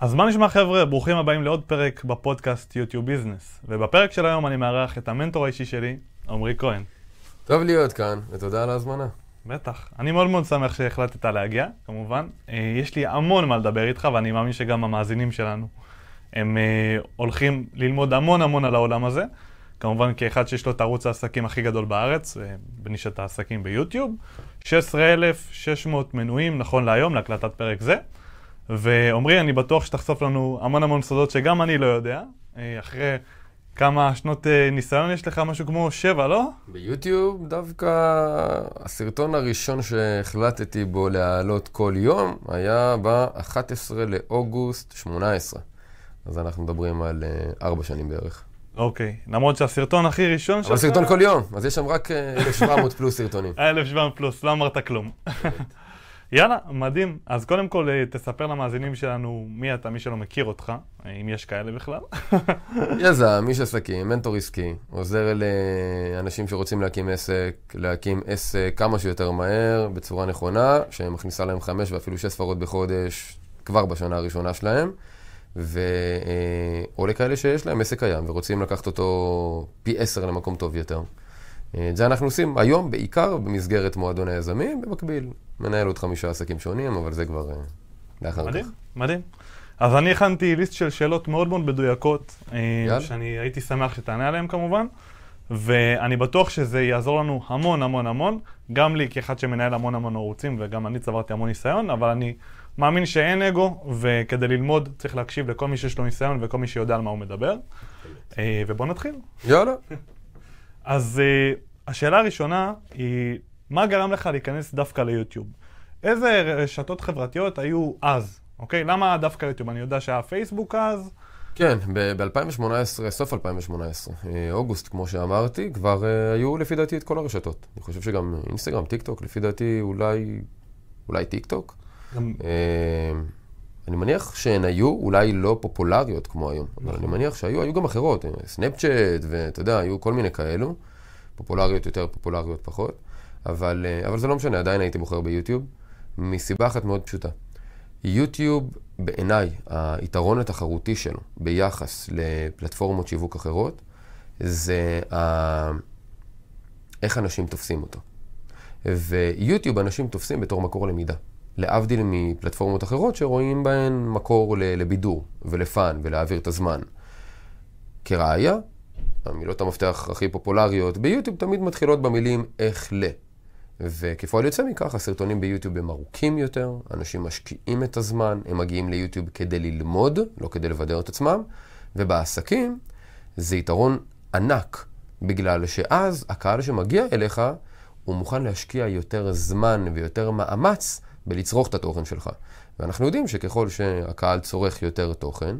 אז מה נשמע חבר'ה? ברוכים הבאים לעוד פרק בפודקאסט יוטיוב ביזנס. ובפרק של היום אני מארח את המנטור האישי שלי, עמרי כהן. טוב להיות כאן, ותודה על ההזמנה. בטח. אני מאוד מאוד שמח שהחלטת להגיע, כמובן. אה, יש לי המון מה לדבר איתך, ואני מאמין שגם המאזינים שלנו, הם אה, הולכים ללמוד המון המון על העולם הזה. כמובן כאחד שיש לו את ערוץ העסקים הכי גדול בארץ, אה, בנישת העסקים ביוטיוב. 16,600 מנויים נכון להיום להקלטת פרק זה. ועמרי, אני בטוח שתחשוף לנו המון המון סודות שגם אני לא יודע. אה, אחרי כמה שנות אה, ניסיון יש לך, משהו כמו שבע, לא? ביוטיוב דווקא הסרטון הראשון שהחלטתי בו להעלות כל יום היה ב-11 לאוגוסט 18. אז אנחנו מדברים על ארבע שנים בערך. אוקיי, למרות שהסרטון הכי ראשון שלך... אבל סרטון כל יום, אז יש שם רק 1,700 פלוס סרטונים. 1,700 פלוס, לא אמרת כלום. יאללה, מדהים. אז קודם כל, תספר למאזינים שלנו מי אתה, מי שלא מכיר אותך, אם יש כאלה בכלל. יזם, איש עסקים, מנטור עסקי, עוזר לאנשים שרוצים להקים עסק, להקים עסק כמה שיותר מהר, בצורה נכונה, שמכניסה להם חמש ואפילו שש ספרות בחודש כבר בשנה הראשונה שלהם. ו... או לכאלה שיש להם עסק קיים ורוצים לקחת אותו פי עשר למקום טוב יותר. את זה אנחנו עושים היום בעיקר במסגרת מועדון היזמים, במקביל מנהל עוד חמישה עסקים שונים, אבל זה כבר לאחר מדהים, כך. מדהים. אז אני הכנתי ליסט של שאלות מאוד מאוד מדויקות, יאללה. שאני הייתי שמח שתענה עליהן כמובן, ואני בטוח שזה יעזור לנו המון המון המון, גם לי כאחד שמנהל המון המון ערוצים, וגם אני צברתי המון ניסיון, אבל אני מאמין שאין אגו, וכדי ללמוד צריך להקשיב לכל מי שיש לו ניסיון וכל מי שיודע על מה הוא מדבר. ובואו נתחיל. יאללה. אז השאלה הראשונה היא, מה גרם לך להיכנס דווקא ליוטיוב? איזה רשתות חברתיות היו אז? אוקיי? למה דווקא יוטיוב? אני יודע שהיה פייסבוק אז. כן, ב-2018, סוף 2018, אוגוסט, כמו שאמרתי, כבר היו לפי דעתי את כל הרשתות. אני חושב שגם אינסטגרם, טיק טוק, לפי דעתי אולי, אולי טיק טוק. גם... אני מניח שהן היו אולי לא פופולריות כמו היום, אבל אני מניח שהיו, היו גם אחרות, סנאפצ'אט ואתה יודע, היו כל מיני כאלו, פופולריות יותר, פופולריות פחות, אבל, אבל זה לא משנה, עדיין הייתי בוחר ביוטיוב, מסיבה אחת מאוד פשוטה. יוטיוב, בעיניי, היתרון התחרותי שלו ביחס לפלטפורמות שיווק אחרות, זה ה... איך אנשים תופסים אותו. ויוטיוב אנשים תופסים בתור מקור למידה. להבדיל מפלטפורמות אחרות שרואים בהן מקור לבידור ולפאן ולהעביר את הזמן. כראיה, המילות המפתח הכי פופולריות ביוטיוב תמיד מתחילות במילים איך ל. וכפועל יוצא מכך, הסרטונים ביוטיוב הם ארוכים יותר, אנשים משקיעים את הזמן, הם מגיעים ליוטיוב כדי ללמוד, לא כדי לבדר את עצמם, ובעסקים זה יתרון ענק, בגלל שאז הקהל שמגיע אליך, הוא מוכן להשקיע יותר זמן ויותר מאמץ בלצרוך את התוכן שלך. ואנחנו יודעים שככל שהקהל צורך יותר תוכן,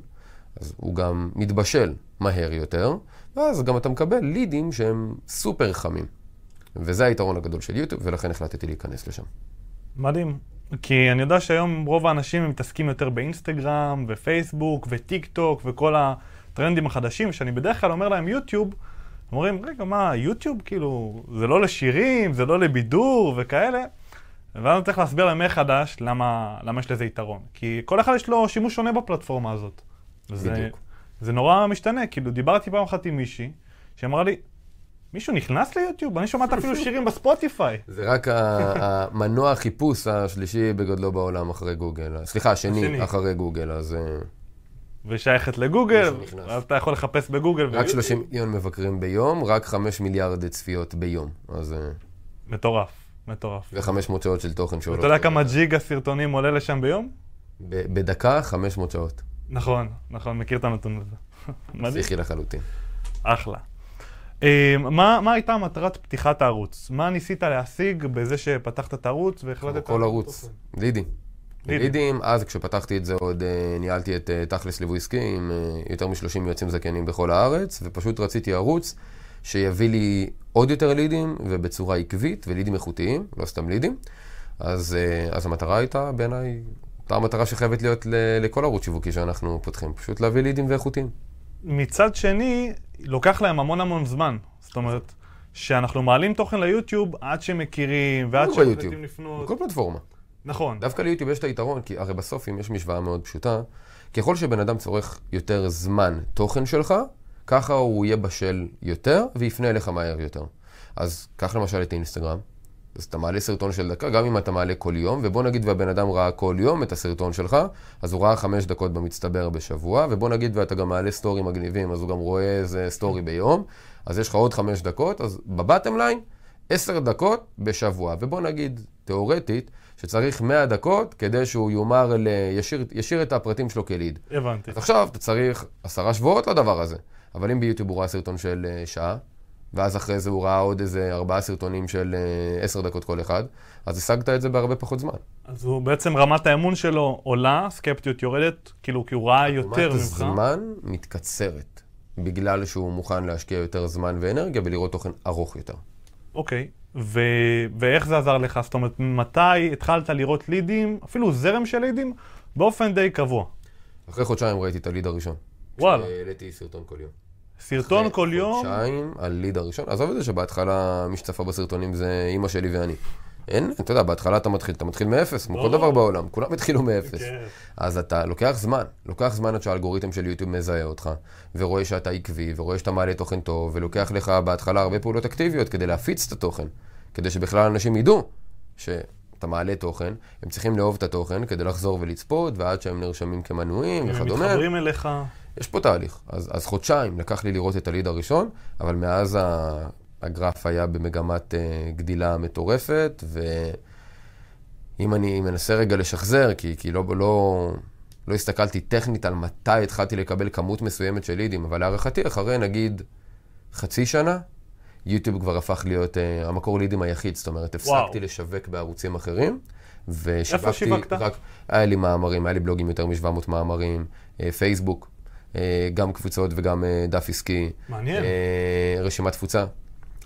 אז הוא גם מתבשל מהר יותר, ואז גם אתה מקבל לידים שהם סופר חמים. וזה היתרון הגדול של יוטיוב, ולכן החלטתי להיכנס לשם. מדהים. כי אני יודע שהיום רוב האנשים מתעסקים יותר באינסטגרם, ופייסבוק, וטיק טוק, וכל הטרנדים החדשים, שאני בדרך כלל אומר להם יוטיוב, אומרים, רגע, מה, יוטיוב כאילו, זה לא לשירים, זה לא לבידור וכאלה. ואז צריך להסביר להם מחדש למה, למה יש לזה יתרון. כי כל אחד יש לו שימוש שונה בפלטפורמה הזאת. זה, זה נורא משתנה. כאילו, דיברתי פעם אחת עם מישהי, שאמרה לי, מישהו נכנס ליוטיוב? אני שומעת אפילו שירים בספוטיפיי. זה רק המנוע החיפוש השלישי בגודלו בעולם אחרי גוגל. סליחה, השני. אחרי גוגל, אז... ושייכת לגוגל, אז אתה יכול לחפש בגוגל. רק 30 מיליון מבקרים ביום, רק 5 מיליארד צפיות ביום. אז... מטורף. מטורף. ו-500 שעות של תוכן שעולות. אתה יודע כמה ג'יגה סרטונים עולה לשם ביום? בדקה 500 שעות. נכון, נכון, מכיר את הנתון הזה. מדהים. פסיכי לחלוטין. אחלה. מה, מה הייתה מטרת פתיחת הערוץ? מה ניסית להשיג בזה שפתחת את הערוץ והחלטת... כל ערוץ, לידים. לידים, אז כשפתחתי את זה עוד ניהלתי את תכלס ליווי עסקי עם יותר מ-30 יועצים זכיינים בכל הארץ, ופשוט רציתי ערוץ שיביא לי עוד יותר לידים ובצורה עקבית ולידים איכותיים, לא סתם לידים. אז, אז המטרה הייתה בעיניי, אותה המטרה שחייבת להיות לכל ערוץ שיווקי שאנחנו פותחים, פשוט להביא לידים ואיכותיים. מצד שני, לוקח להם המון המון זמן. זאת אומרת, שאנחנו מעלים תוכן ליוטיוב עד שמכירים ועד שמחליטים לפנות. בכל פלטפורמה. נכון. דווקא ליוטיוב יש את היתרון, כי הרי בסוף אם יש משוואה מאוד פשוטה, ככל שבן אדם צורך יותר זמן תוכן שלך, ככה הוא יהיה בשל יותר ויפנה אליך מהר יותר. אז קח למשל את אינסטגרם, אז אתה מעלה סרטון של דקה, גם אם אתה מעלה כל יום, ובוא נגיד והבן אדם ראה כל יום את הסרטון שלך, אז הוא ראה חמש דקות במצטבר בשבוע, ובוא נגיד ואתה גם מעלה סטורי מגניבים, אז הוא גם רואה איזה סטורי ביום, אז יש לך עוד חמש דקות, אז ב bottom line, עשר דקות בשבוע. ובוא נגיד, תיאורטית, שצריך 100 דקות כדי שהוא יומר, ל... ישיר, ישיר את הפרטים שלו כליד. הבנתי. אז עכשיו אתה צריך עשרה שבועות לדבר הזה. אבל אם ביוטיוב הוא ראה סרטון של אה, שעה, ואז אחרי זה הוא ראה עוד איזה ארבעה סרטונים של אה, עשר דקות כל אחד, אז השגת את זה בהרבה פחות זמן. אז הוא בעצם רמת האמון שלו עולה, סקפטיות יורדת, כאילו כי הוא ראה יותר רמת ממך. הזמן מתקצרת, בגלל שהוא מוכן להשקיע יותר זמן ואנרגיה ולראות תוכן ארוך יותר. אוקיי. ו... ואיך זה עזר לך? זאת אומרת, מתי התחלת לראות לידים, אפילו זרם של לידים, באופן די קבוע? אחרי חודשיים ראיתי את הליד הראשון. וואלה. העליתי סרטון כל יום. סרטון אחרי כל יום, חודשיים, הליד הראשון. עזוב את זה שבהתחלה מי שצפה בסרטונים זה אימא שלי ואני. אין, אתה יודע, בהתחלה אתה מתחיל, אתה מתחיל מאפס, כמו כל. דבר בעולם, כולם התחילו מאפס. כן. אז אתה לוקח זמן, לוקח זמן עד שהאלגוריתם של יוטיוב מזהה אותך, ורואה שאתה עקבי, ורואה שאתה מעלה תוכן טוב, ולוקח לך בהתחלה הרבה פעולות אקטיביות כדי להפיץ את התוכן, כדי שבכלל אנשים ידעו שאתה מעלה תוכן, הם צריכים לאהוב את התוכן כדי לחזור ולצפות, ועד שהם נרשמים כמנויים הם וכדומה. מתחברים אליך. יש פה תהליך. אז, אז חודשיים לקח לי לראות את הליד הראשון, אבל מאז הגרף היה במגמת uh, גדילה מטורפת, ואם אני מנסה רגע לשחזר, כי, כי לא, לא, לא הסתכלתי טכנית על מתי התחלתי לקבל כמות מסוימת של לידים, אבל להערכתי, אחרי נגיד חצי שנה, יוטיוב כבר הפך להיות uh, המקור לידים היחיד, זאת אומרת, וואו. הפסקתי לשווק בערוצים אחרים. ושיווקתי שיווקת? רק, היה לי מאמרים, היה לי בלוגים יותר מ-700 מאמרים, אה, פייסבוק, גם קבוצות וגם אה, דף עסקי, מעניין. אה, רשימת תפוצה.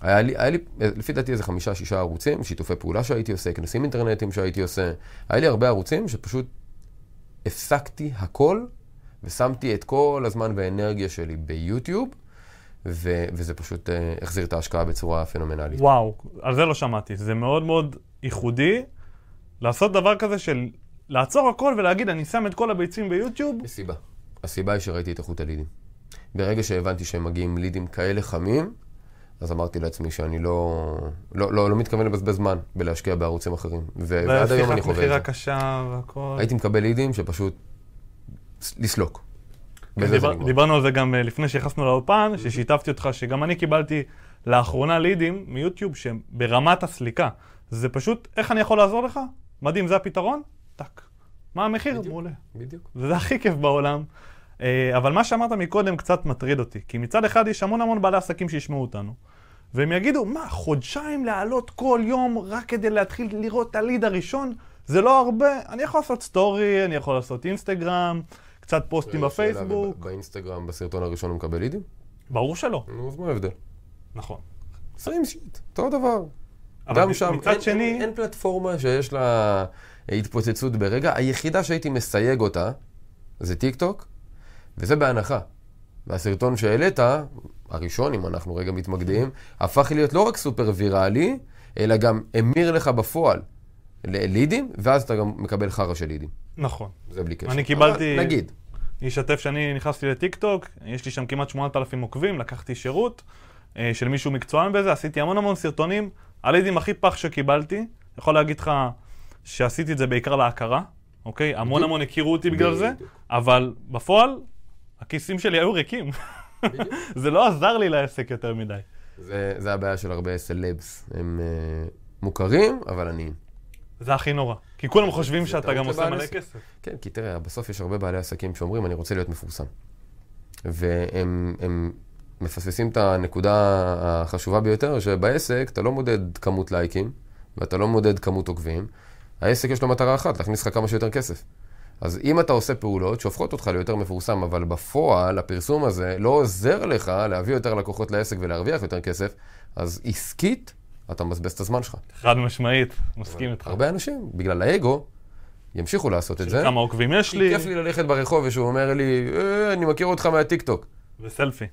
היה לי, היה לי, אה, לפי דעתי איזה חמישה, שישה ערוצים, שיתופי פעולה שהייתי עושה, כנסים אינטרנטיים שהייתי עושה. היה לי הרבה ערוצים שפשוט הפסקתי הכל ושמתי את כל הזמן והאנרגיה שלי ביוטיוב, ו- וזה פשוט אה, החזיר את ההשקעה בצורה פנומנלית. וואו, על זה לא שמעתי. זה מאוד מאוד ייחודי לעשות דבר כזה של לעצור הכל ולהגיד, אני שם את כל הביצים ביוטיוב. יש סיבה. הסיבה היא שראיתי את איכות הלידים. ברגע שהבנתי שהם מגיעים לידים כאלה חמים, אז אמרתי לעצמי שאני לא, לא, לא, לא מתכוון לבזבז זמן בלהשקיע בערוצים אחרים. ו- ועד היום אני חווה מכירה את זה. קשה והכל. הייתי מקבל לידים שפשוט לסלוק. זה דיבר. דיברנו על זה גם אה, לפני שנכנסנו לאולפן, ששיתפתי אותך שגם אני קיבלתי לאחרונה לידים מיוטיוב שהם ברמת הסליקה. זה פשוט, איך אני יכול לעזור לך? מדהים, זה הפתרון? טאק. מה המחיר? בדיוק. מעולה. בדיוק. וזה הכי כיף בעולם. אה, אבל מה שאמרת מקודם קצת מטריד אותי, כי מצד אחד יש המון המון בעלי עסקים שישמעו אותנו, והם יגידו, מה, חודשיים להעלות כל יום רק כדי להתחיל לראות את הליד הראשון? זה לא הרבה, אני יכול לעשות סטורי, אני יכול לעשות אינסטגרם, קצת פוסטים שאלה, בפייסבוק. וב- באינסטגרם, בסרטון הראשון הוא מקבל לידים? ברור שלא, נו, אז מה ההבדל? נכון. סיים שיט, אותו דבר. אבל גם שם, מצד אין, שני, אין, אין פלטפורמה שיש לה התפוצצות ברגע. היחידה שהייתי מסייג אותה זה טיק טוק, וזה בהנחה. והסרטון שהעלית, הראשון, אם אנחנו רגע מתמקדים, הפך להיות לא רק סופר ויראלי, אלא גם המיר לך בפועל ללידים, ואז אתה גם מקבל חרא של לידים. נכון. זה בלי קשר. אני קיבלתי- אבל נגיד. אני אשתף שאני נכנסתי לטיק טוק, יש לי שם כמעט 8,000 עוקבים, לקחתי שירות אה, של מישהו מקצוען בזה, עשיתי המון המון סרטונים, הלידים הכי פח שקיבלתי, יכול להגיד לך שעשיתי את זה בעיקר להכרה, אוקיי? המון. המון הכירו אותי בגלל זה. אבל בפועל, הכיסים שלי היו ריקים. זה לא עזר לי לעסק יותר מדי. זה, זה הבעיה של הרבה סלבס. הם uh, מוכרים, אבל עניים. זה הכי נורא. כי כולם חושבים שאתה גם עושה מלא. כסף. כן, כי תראה, בסוף יש הרבה בעלי עסקים שאומרים, אני רוצה להיות מפורסם. והם הם מפספסים את הנקודה החשובה ביותר, שבעסק אתה לא מודד כמות לייקים, ואתה לא מודד כמות עוקבים. העסק יש לו מטרה אחת, להכניס לך כמה שיותר כסף. אז אם אתה עושה פעולות שהופכות אותך ליותר מפורסם, אבל בפועל הפרסום הזה לא עוזר לך להביא יותר לקוחות לעסק ולהרוויח יותר כסף, אז עסקית אתה מבזבז את הזמן שלך. חד משמעית, מסכים איתך. הרבה אנשים, בגלל האגו, ימשיכו לעשות את זה. כמה עוקבים יש לי, כיף לי ללכת ברחוב ושהוא אומר לי, אה, אני מכיר אותך מהטיקטוק. וסלפי.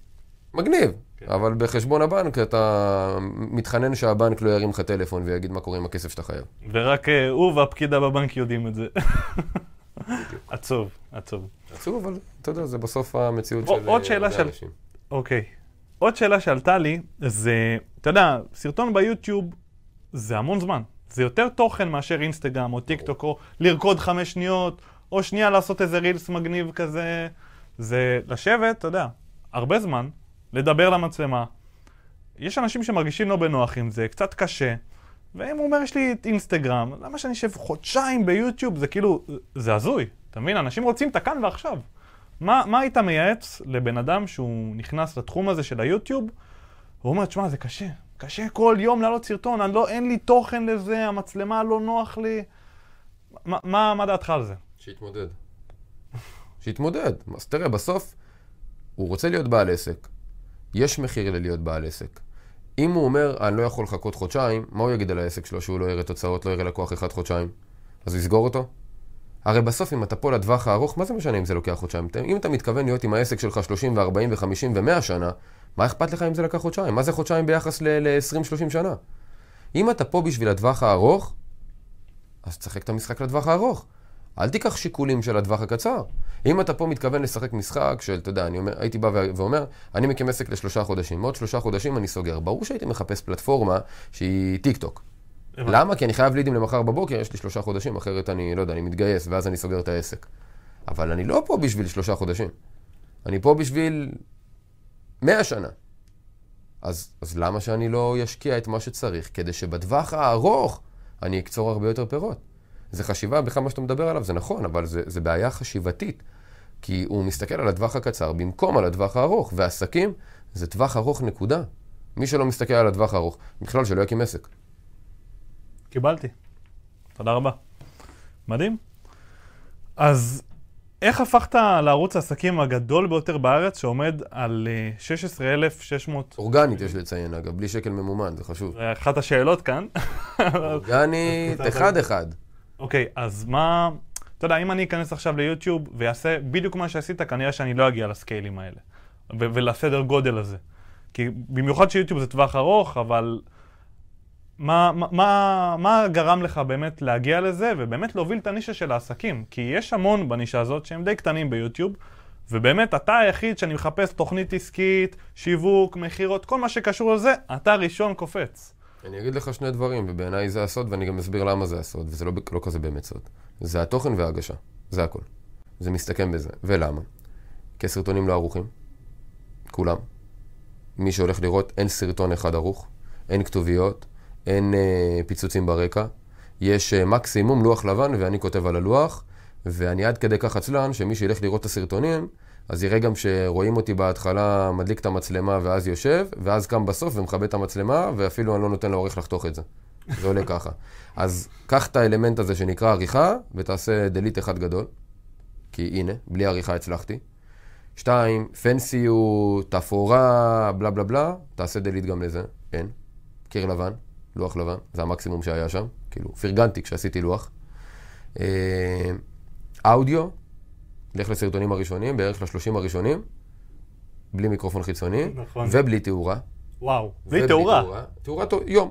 מגניב, כן. אבל בחשבון הבנק אתה מתחנן שהבנק לא ירים לך טלפון ויגיד מה קורה עם הכסף שאתה חייב. ורק אה, הוא והפקידה בבנק יודעים את זה. עצוב, עצוב. עצוב, אבל אתה יודע, זה בסוף המציאות או- של עוד אה, שאלה הרבה של- אנשים. אוקיי. עוד שאלה שעלתה לי, זה, אתה יודע, סרטון ביוטיוב זה המון זמן. זה יותר תוכן מאשר אינסטגרם או טיק טוק, או לרקוד חמש שניות, או שנייה לעשות איזה רילס מגניב כזה. זה לשבת, אתה יודע, הרבה זמן, לדבר למצלמה. יש אנשים שמרגישים לא בנוח עם זה, קצת קשה. ואם הוא אומר, יש לי את אינסטגרם, למה שאני אשב חודשיים ביוטיוב? זה כאילו, זה הזוי. אתה מבין? אנשים רוצים את הכאן ועכשיו. מה, מה היית מייעץ לבן אדם שהוא נכנס לתחום הזה של היוטיוב, והוא אומר, תשמע, זה קשה. קשה כל יום להעלות סרטון, לא, אין לי תוכן לזה, המצלמה לא נוח לי. מה, מה, מה דעתך על זה? שיתמודד. שיתמודד. אז תראה, בסוף הוא רוצה להיות בעל עסק. יש מחיר ללהיות בעל עסק. אם הוא אומר, אני לא יכול לחכות חודשיים, מה הוא יגיד על העסק שלו שהוא לא יראה תוצאות, לא יראה לקוח אחד חודשיים? אז הוא יסגור אותו? הרי בסוף, אם אתה פה לטווח הארוך, מה זה משנה אם זה לוקח חודשיים? אם אתה מתכוון להיות עם העסק שלך 30 ו-40 ו-50 ו-100 שנה, מה אכפת לך אם זה לקח חודשיים? מה זה חודשיים ביחס ל-20-30 שנה? אם אתה פה בשביל הטווח הארוך, אז תשחק את המשחק לטווח הארוך. אל תיקח שיקולים של הטווח הקצר. אם אתה פה מתכוון לשחק משחק של, אתה יודע, אני אומר, הייתי בא ואומר, אני מקים עסק לשלושה חודשים, עוד שלושה חודשים אני סוגר. ברור שהייתי מחפש פלטפורמה שהיא טיק טוק. למה? כי אני חייב לידים למחר בבוקר, יש לי שלושה חודשים, אחרת אני, לא יודע, אני מתגייס, ואז אני סוגר את העסק. אבל אני לא פה בשביל שלושה חודשים. אני פה בשביל מאה שנה. אז, אז למה שאני לא אשקיע את מה שצריך, כדי שבטווח הארוך אני אקצור הרבה יותר פירות? זה חשיבה, בכלל מה שאתה מדבר עליו זה נכון, אבל זה, זה בעיה חשיבתית. כי הוא מסתכל על הטווח הקצר במקום על הטווח הארוך, ועסקים זה טווח ארוך נקודה. מי שלא מסתכל על הטווח הארוך, בכלל שלא יקים עסק. קיבלתי. תודה רבה. מדהים. אז איך הפכת לערוץ העסקים הגדול ביותר בארץ, שעומד על אה, 16,600... אורגנית יש לציין, אגב, בלי שקל ממומן, זה חשוב. אחת השאלות כאן. אורגנית, אחד-אחד. אוקיי, אז מה... אתה יודע, אם אני אכנס עכשיו ליוטיוב ויעשה בדיוק מה שעשית, כנראה שאני לא אגיע לסקיילים האלה. ולסדר גודל הזה. כי במיוחד שיוטיוב זה טווח ארוך, אבל מה, מה, מה, מה גרם לך באמת להגיע לזה, ובאמת להוביל את הנישה של העסקים? כי יש המון בנישה הזאת שהם די קטנים ביוטיוב, ובאמת אתה היחיד שאני מחפש תוכנית עסקית, שיווק, מכירות, כל מה שקשור לזה, אתה ראשון קופץ. אני אגיד לך שני דברים, ובעיניי זה הסוד, ואני גם אסביר למה זה הסוד, וזה לא, לא כזה באמת סוד. זה התוכן וההגשה, זה הכל. זה מסתכם בזה. ולמה? כי הסרטונים לא ערוכים, כולם. מי שהולך לראות, אין סרטון אחד ערוך, אין כתוביות, אין אה, פיצוצים ברקע. יש אה, מקסימום לוח לבן, ואני כותב על הלוח, ואני עד כדי כך עצלן, שמי שילך לראות את הסרטונים, אז יראה גם שרואים אותי בהתחלה מדליק את המצלמה ואז יושב, ואז קם בסוף ומכבה את המצלמה, ואפילו אני לא נותן לעורך לחתוך את זה. זה עולה ככה. אז קח את האלמנט הזה שנקרא עריכה, ותעשה דליט אחד גדול, כי הנה, בלי עריכה הצלחתי. שתיים, פנסיות, תפאורה, בלה בלה בלה, תעשה דליט גם לזה. אין. קיר לבן, לוח לבן, זה המקסימום שהיה שם. כאילו, פרגנתי כשעשיתי לוח. אה, אודיו, לך לסרטונים הראשונים, בערך לשלושים הראשונים, בלי מיקרופון חיצוני, נכון. ובלי תאורה. וואו, בלי תאורה. תאורה, תאורה, יום.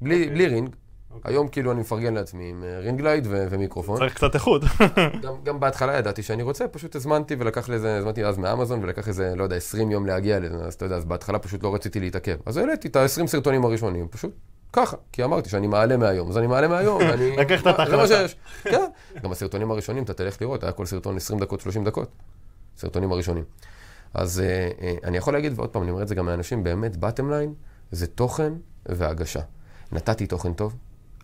בלי, אוקיי. בלי רינג. אוקיי. היום כאילו אני מפרגן לעצמי עם אה, ring light ו- ומיקרופון. צריך קצת איכות. גם, גם בהתחלה ידעתי שאני רוצה, פשוט הזמנתי ולקח לזה, הזמנתי אז מאמזון ולקח איזה, לא יודע, 20 יום להגיע לזה, אז אתה יודע, אז בהתחלה פשוט לא רציתי להתעכב. אז העליתי את ה-20 סרטונים הראשונים, פשוט ככה, כי אמרתי שאני מעלה מהיום, אז אני מעלה מהיום, ואני... לקחת את זה מה ההחלטה. שיש. כן, גם הסרטונים הראשונים, אתה תלך לראות, היה כל סרטון 20 דקות, 30 דקות. סרטונים הראשונים. אז אה, אה, אני יכול להגיד, ועוד פעם, אני אומר את זה גם לאנשים, באמת, bottom line, זה תוכן והגשה. נתתי תוכן טוב,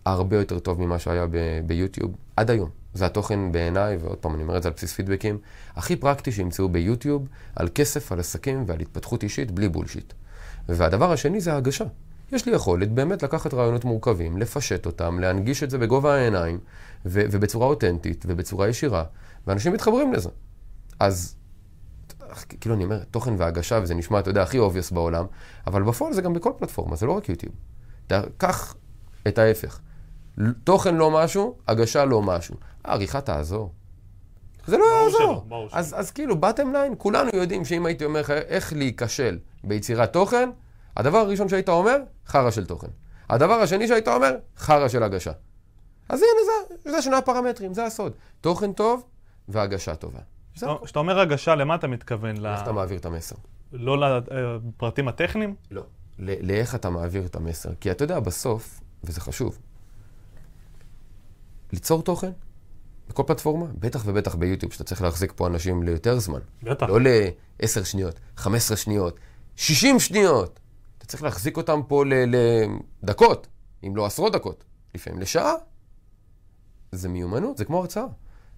הרבה יותר טוב ממה שהיה ב- ביוטיוב, עד היום. זה התוכן בעיניי, ועוד פעם, אני אומר את זה על בסיס פידבקים, הכי פרקטי שימצאו ביוטיוב, על כסף, על עסקים ועל התפתחות אישית, בלי בולשיט. והדבר השני זה ההגשה. יש לי יכולת באמת לקחת רעיונות מורכבים, לפשט אותם, להנגיש את זה בגובה העיניים, ו- ובצורה אותנטית, ובצורה ישירה, ואנשים מתחברים לזה. אז, כאילו אני אומר, תוכן והגשה, וזה נשמע, אתה יודע, הכי obvious בעולם, אבל בפועל זה גם בכל פלטפורמה, זה לא רק יוטיוב. קח את ההפך. תוכן לא משהו, הגשה לא משהו. העריכה תעזור. זה לא יעזור. אז, אז כאילו, בטם ליין, כולנו יודעים שאם הייתי אומר לך איך להיכשל ביצירת תוכן, הדבר הראשון שהיית אומר, חרא של תוכן. הדבר השני שהיית אומר, חרא של הגשה. אז הנה זה, זה שני הפרמטרים, זה הסוד. תוכן טוב והגשה טובה. כשאתה אומר הגשה, למה אתה מתכוון? איך אתה מעביר את המסר? לא לפרטים הטכניים? לא. לאיך אתה מעביר את המסר. כי אתה יודע, בסוף, וזה חשוב, ליצור תוכן בכל פלטפורמה, בטח ובטח ביוטיוב, שאתה צריך להחזיק פה אנשים ליותר זמן. בטח. לא ל-10 שניות, 15 שניות, 60 שניות. צריך להחזיק אותם פה לדקות, אם לא עשרות דקות, לפעמים לשעה. זה מיומנות, זה כמו הרצאה.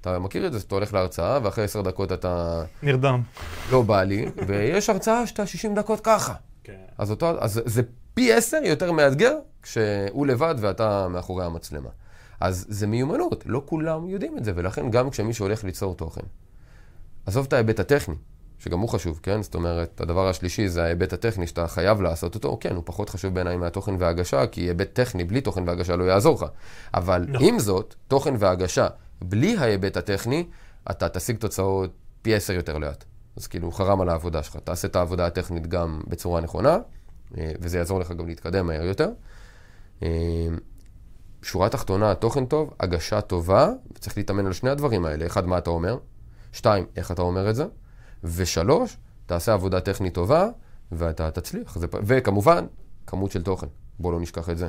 אתה מכיר את זה, אתה הולך להרצאה, ואחרי 10 דקות אתה נרדם. לא בא לי, ויש הרצאה שאתה 60 דקות ככה. כן. אז, אותו, אז זה פי עשר יותר מאתגר כשהוא לבד ואתה מאחורי המצלמה. אז זה מיומנות, לא כולם יודעים את זה, ולכן גם כשמישהו הולך ליצור תוכן, עזוב את ההיבט הטכני, שגם הוא חשוב, כן? זאת אומרת, הדבר השלישי זה ההיבט הטכני שאתה חייב לעשות אותו, כן, הוא פחות חשוב בעיניי מהתוכן וההגשה, כי היבט טכני בלי תוכן והגשה לא יעזור לך. אבל נכון. עם זאת, תוכן והגשה בלי ההיבט הטכני, אתה תשיג תוצאות פי עשר יותר לאט. אז כאילו, חרם על העבודה שלך. תעשה את העבודה הטכנית גם בצורה נכונה, אה, וזה יעזור לך גם להתקדם מהר יותר. אה, שורה תחתונה, תוכן טוב, הגשה טובה, וצריך להתאמן על שני הדברים האלה. אחד, מה אתה אומר? שתיים, איך אתה אומר את זה? ושלוש, תעשה עבודה טכנית טובה, ואתה תצליח. זה, וכמובן, כמות של תוכן. בוא לא נשכח את זה.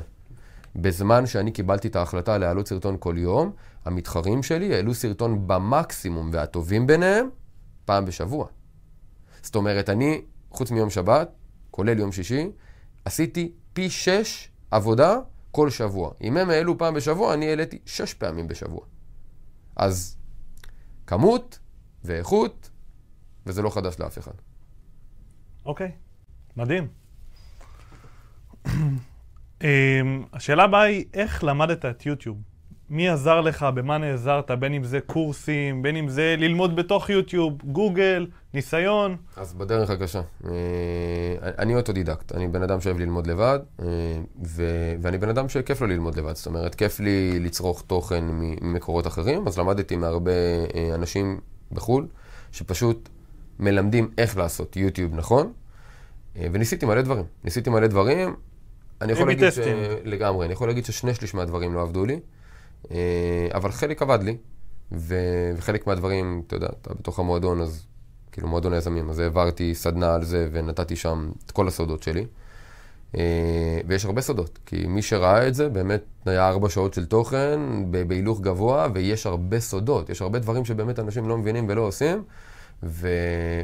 בזמן שאני קיבלתי את ההחלטה להעלות סרטון כל יום, המתחרים שלי העלו סרטון במקסימום, והטובים ביניהם, פעם בשבוע. זאת אומרת, אני, חוץ מיום שבת, כולל יום שישי, עשיתי פי שש עבודה כל שבוע. אם הם העלו פעם בשבוע, אני העליתי שש פעמים בשבוע. אז כמות ואיכות, וזה לא חדש לאף אחד. אוקיי, מדהים. אמ, השאלה הבאה היא, איך למדת את יוטיוב? מי עזר לך, במה נעזרת, בין אם זה קורסים, בין אם זה ללמוד בתוך יוטיוב, גוגל, ניסיון. אז בדרך הקשה. אה, אני אוטודידקט, אני בן אדם שאוהב ללמוד לבד, אה, ו- ואני בן אדם שכיף לו ללמוד לבד. זאת אומרת, כיף לי לצרוך תוכן ממקורות אחרים, אז למדתי מהרבה אה, אנשים בחו"ל, שפשוט מלמדים איך לעשות יוטיוב נכון, אה, וניסיתי מלא דברים. ניסיתי מלא דברים. אני יכול להגיד ש... לגמרי, אני יכול להגיד ששני שליש מהדברים לא עבדו לי, אה, אבל חלק עבד לי, ו- וחלק מהדברים, אתה יודע, אתה בתוך המועדון, אז כאילו מועדון היזמים, אז העברתי סדנה על זה ונתתי שם את כל הסודות שלי. אה, ויש הרבה סודות, כי מי שראה את זה באמת היה ארבע שעות של תוכן בהילוך גבוה, ויש הרבה סודות, יש הרבה דברים שבאמת אנשים לא מבינים ולא עושים, ו...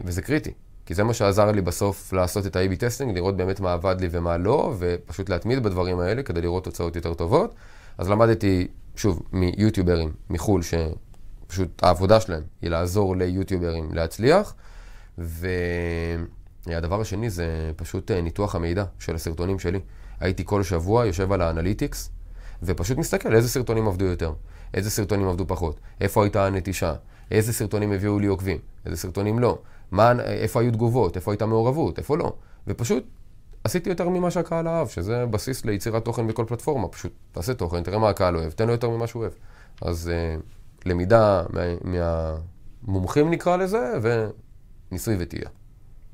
וזה קריטי. כי זה מה שעזר לי בסוף לעשות את ה-AB testing, לראות באמת מה עבד לי ומה לא, ופשוט להתמיד בדברים האלה כדי לראות תוצאות יותר טובות. אז למדתי, שוב, מיוטיוברים מחו"ל, שפשוט העבודה שלהם היא לעזור ליוטיוברים להצליח. והדבר השני זה פשוט אה, ניתוח המידע של הסרטונים שלי. הייתי כל שבוע יושב על האנליטיקס, ופשוט מסתכל איזה סרטונים עבדו יותר, איזה סרטונים עבדו פחות, איפה הייתה הנטישה, איזה סרטונים הביאו לי עוקבים, איזה סרטונים לא, מה, איפה היו תגובות, איפה הייתה מעורבות, איפה לא. ופשוט עשיתי יותר ממה שהקהל אהב, שזה בסיס ליצירת תוכן בכל פלטפורמה. פשוט תעשה תוכן, תראה מה הקהל אוהב, תן לו יותר ממה שהוא אוהב. אז uh, למידה מה, מהמומחים נקרא לזה, וניסוי וטעייה.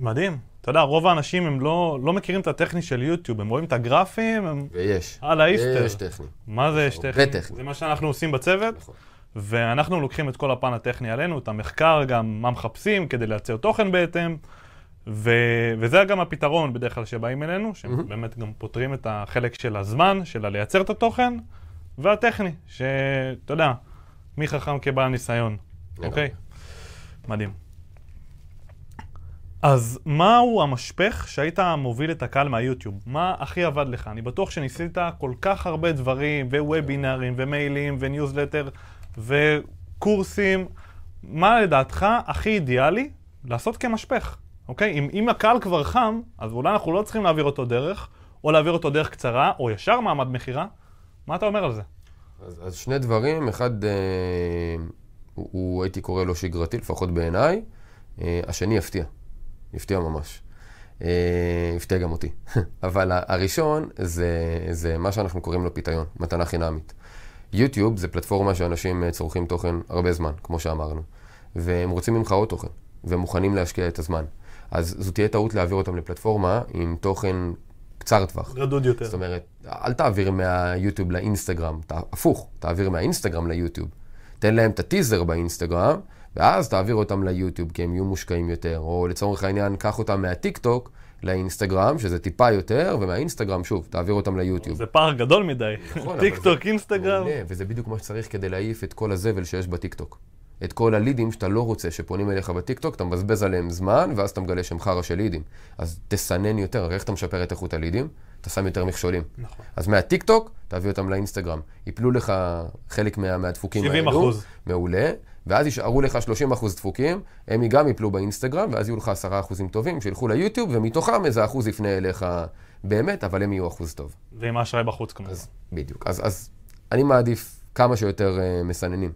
מדהים. אתה יודע, רוב האנשים הם לא, לא מכירים את הטכני של יוטיוב, הם רואים את הגרפים, הם... ויש. הלאה, איסטר. יש טכני. מה זה יש טכני? טכני. זה מה שאנחנו עושים בצוות, נכון. ואנחנו לוקחים את כל הפן הטכני עלינו, את המחקר, גם מה מחפשים כדי לייצר תוכן בהתאם, ו... וזה גם הפתרון בדרך כלל שבאים אלינו, שבאמת גם פותרים את החלק של הזמן, של הלייצר את התוכן, והטכני, שאתה יודע, מי חכם כבעל ניסיון. אוקיי? מדהים. אז מהו המשפך שהיית מוביל את הקהל מהיוטיוב? מה הכי עבד לך? אני בטוח שניסית כל כך הרבה דברים, ווובינרים, ומיילים, וניוזלטר, וקורסים. מה לדעתך הכי אידיאלי לעשות כמשפך, אוקיי? אם, אם הקהל כבר חם, אז אולי אנחנו לא צריכים להעביר אותו דרך, או להעביר אותו דרך קצרה, או ישר מעמד מכירה. מה אתה אומר על זה? אז, אז שני דברים, אחד, אה, הוא, הוא, הייתי קורא לו שגרתי, לפחות בעיניי, אה, השני יפתיע, יפתיע ממש. אה, יפתיע גם אותי. אבל הראשון זה, זה מה שאנחנו קוראים לו פיתיון, מתנה חינמית. יוטיוב זה פלטפורמה שאנשים אה, צורכים תוכן הרבה זמן, כמו שאמרנו, והם רוצים ממך עוד תוכן, והם מוכנים להשקיע את הזמן. אז זו תהיה טעות להעביר אותם לפלטפורמה עם תוכן קצר טווח. רדוד יותר. זאת אומרת, אל תעביר מהיוטיוב לאינסטגרם, ת, הפוך, תעביר מהאינסטגרם ליוטיוב. תן להם את ה-teaser באינסטגרם, ואז תעביר אותם ליוטיוב, כי הם יהיו מושקעים יותר. או לצורך העניין, קח אותם מהטיק טוק לאינסטגרם, שזה טיפה יותר, ומהאינסטגרם, שוב, תעביר אותם ליוטיוב. זה פער גדול מדי. נכון, טיק טוק, אינסטגרם. מעולה, וזה בדיוק מה שצריך כדי להעיף את כל הזבל שיש בטיקטוק. את כל הלידים שאתה לא רוצה שפונים אליך בטיקטוק, אתה מבזבז עליהם זמן, ואז אתה מגלה שהם חרא של לידים. אז תסנן יותר, הרי איך אתה משפר את איכות הלידים? אתה שם יותר מכשולים. נכון. אז מהטיקטוק, תביא אותם לאינסטגרם. יפלו לך חלק מה, מהדפוקים 70 האלו. אחוז. מעולה. ואז יישארו לך 30 אחוז דפוקים, הם גם יפלו באינסטגרם, ואז יהיו לך 10 אחוזים טובים, שילכו ליוטיוב, ומתוכם איזה אחוז יפנה אליך באמת, אבל הם יהיו אחוז טוב. ועם האשראי בחוץ כמובן. אז בדיוק. אז, אז אני מעדיף כמה שיותר uh, מסננים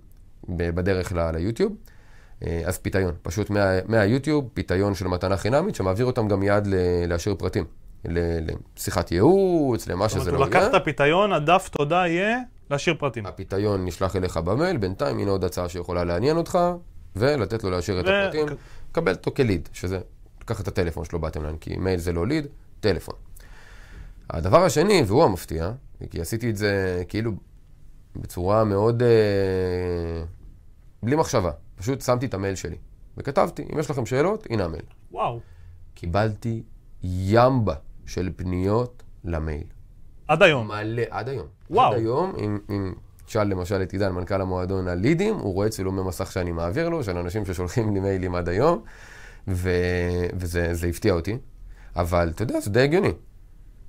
בדרך ל- ליוטיוב. Uh, אז פיתיון, פשוט מה, מהיוטיוב, פיתיון של מתנה חינמית, שמעביר אותם גם מיד ל- להשאיר פרטים. ל- לשיחת ייעוץ, למה זאת שזה אומרת, לא הוא לקח יהיה. את הפיתיון, הדף תודה יהיה להשאיר פרטים. הפיתיון נשלח אליך במייל, בינתיים הנה עוד הצעה שיכולה לעניין אותך, ולתת לו להשאיר את ו- הפרטים. קבל אותו כליד, שזה לקחת את הטלפון שלו באתם כי מייל זה לא ליד, טלפון. הדבר השני, והוא המפתיע, כי עשיתי את זה כאילו בצורה מאוד... אה, בלי מחשבה. פשוט שמתי את המייל שלי, וכתבתי, אם יש לכם שאלות, הנה המייל. וואו. קיבלתי ימבה של פניות למייל. עד היום. מלא, עד היום. וואו. עד היום, אם, אם תשאל למשל את עידן, מנכ"ל המועדון הלידים, הוא רואה צילומי מסך שאני מעביר לו, של אנשים ששולחים לי מיילים עד היום, ו... וזה זה הפתיע אותי. אבל אתה יודע, זה די הגיוני.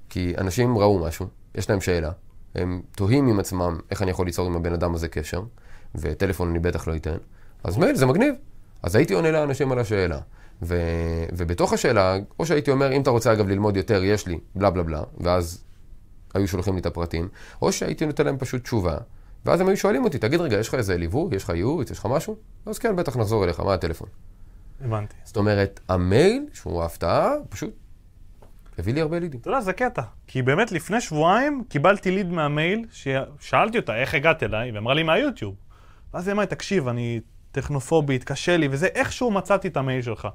כי אנשים ראו משהו, יש להם שאלה, הם תוהים עם עצמם איך אני יכול ליצור עם הבן אדם הזה קשר, וטלפון אני בטח לא אתן, אז מייל זה מגניב. אז הייתי עונה לאנשים על השאלה. ו... ובתוך השאלה, או שהייתי אומר, אם אתה רוצה אגב ללמוד יותר, יש לי, בלה בלה בלה, ואז היו שולחים לי את הפרטים, או שהייתי נותן להם פשוט תשובה, ואז הם היו שואלים אותי, תגיד רגע, יש לך איזה ליווי, יש לך ייעוץ, יש לך משהו? אז כן, בטח נחזור אליך, מה הטלפון? הבנתי. זאת אומרת, המייל, שהוא ההפתעה, פשוט הביא לי הרבה לידים. אתה יודע, זה קטע. כי באמת לפני שבועיים קיבלתי ליד מהמייל, ששאלתי אותה איך הגעת אליי, ואמרה לי מהיוטיוב. ואז היא אמרה לי, תקשיב, אני טכנופובית, קשה לי, וזה איכשהו מצאתי את המייל שלך.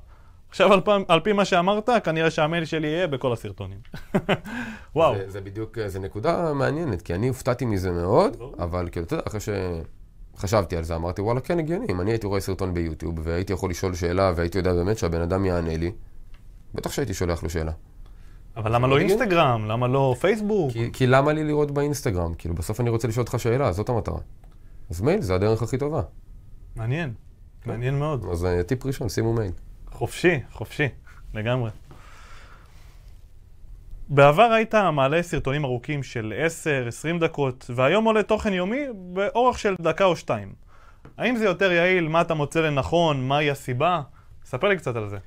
עכשיו, על, פעם, על פי מה שאמרת, כנראה שהמייל שלי יהיה בכל הסרטונים. וואו. זה, זה בדיוק, זו נקודה מעניינת, כי אני הופתעתי מזה מאוד. אבל כאילו, אתה יודע, אחרי שחשבתי על זה, אמרתי, וואלה, כן, הגיוני. אם אני הייתי רואה סרטון ביוטיוב, והייתי יכול לשאול שאלה, והייתי יודע באמת שהבן אדם יענה לי, בטח שהייתי שולח לו שאלה. אבל למה לא. אינסטגרם? למה לא פייסבוק? כי, כי למה לי לראות באינסטגרם? כאילו, בסוף אני רוצה לשאול אותך שאלה, זאת המטרה. אז מייל זה הדרך הכי טובה. מעניין. מעניין מאוד. אז אה, טיפ ראשון, שימו מייל. חופשי, חופשי, לגמרי. בעבר היית מעלה סרטונים ארוכים של 10-20 דקות, והיום עולה תוכן יומי באורך של דקה או שתיים. האם זה יותר יעיל? מה אתה מוצא לנכון? מהי הסיבה? ספר לי קצת על זה.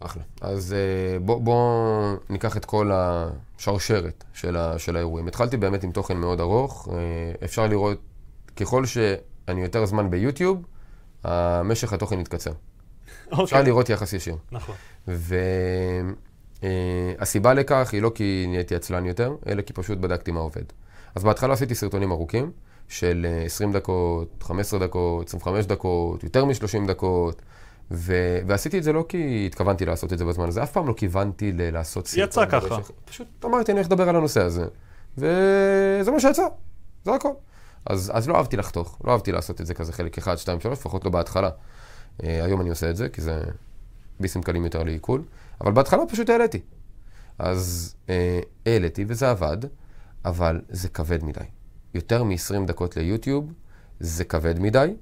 אחלה. אז אה, בוא, בוא ניקח את כל השרשרת של, ה, של האירועים. התחלתי באמת עם תוכן מאוד ארוך. אה, אפשר לראות, ככל שאני יותר זמן ביוטיוב, המשך התוכן יתקצר. אפשר אוקיי. לראות יחס ישיר. נכון. והסיבה לכך היא לא כי נהייתי עצלן יותר, אלא כי פשוט בדקתי מה עובד. אז בהתחלה עשיתי סרטונים ארוכים, של אה, 20 דקות, 15 דקות, 25 דקות, יותר מ-30 דקות, ו... ועשיתי את זה לא כי התכוונתי לעשות את זה בזמן הזה, אף פעם לא כיוונתי ל- לעשות סרטון. יצא ככה. ברשת. פשוט אמרתי, אני הולך לדבר על הנושא הזה, וזה מה שיצא, זה הכל. אז, אז לא אהבתי לחתוך, לא אהבתי לעשות את זה כזה חלק 1, 2, 3, לפחות לא בהתחלה. אה, היום אני עושה את זה, כי זה ביסים קלים יותר לעיכול, אבל בהתחלה פשוט העליתי. אז אה, העליתי וזה עבד, אבל זה כבד מדי. יותר מ-20 דקות ליוטיוב זה כבד מדי,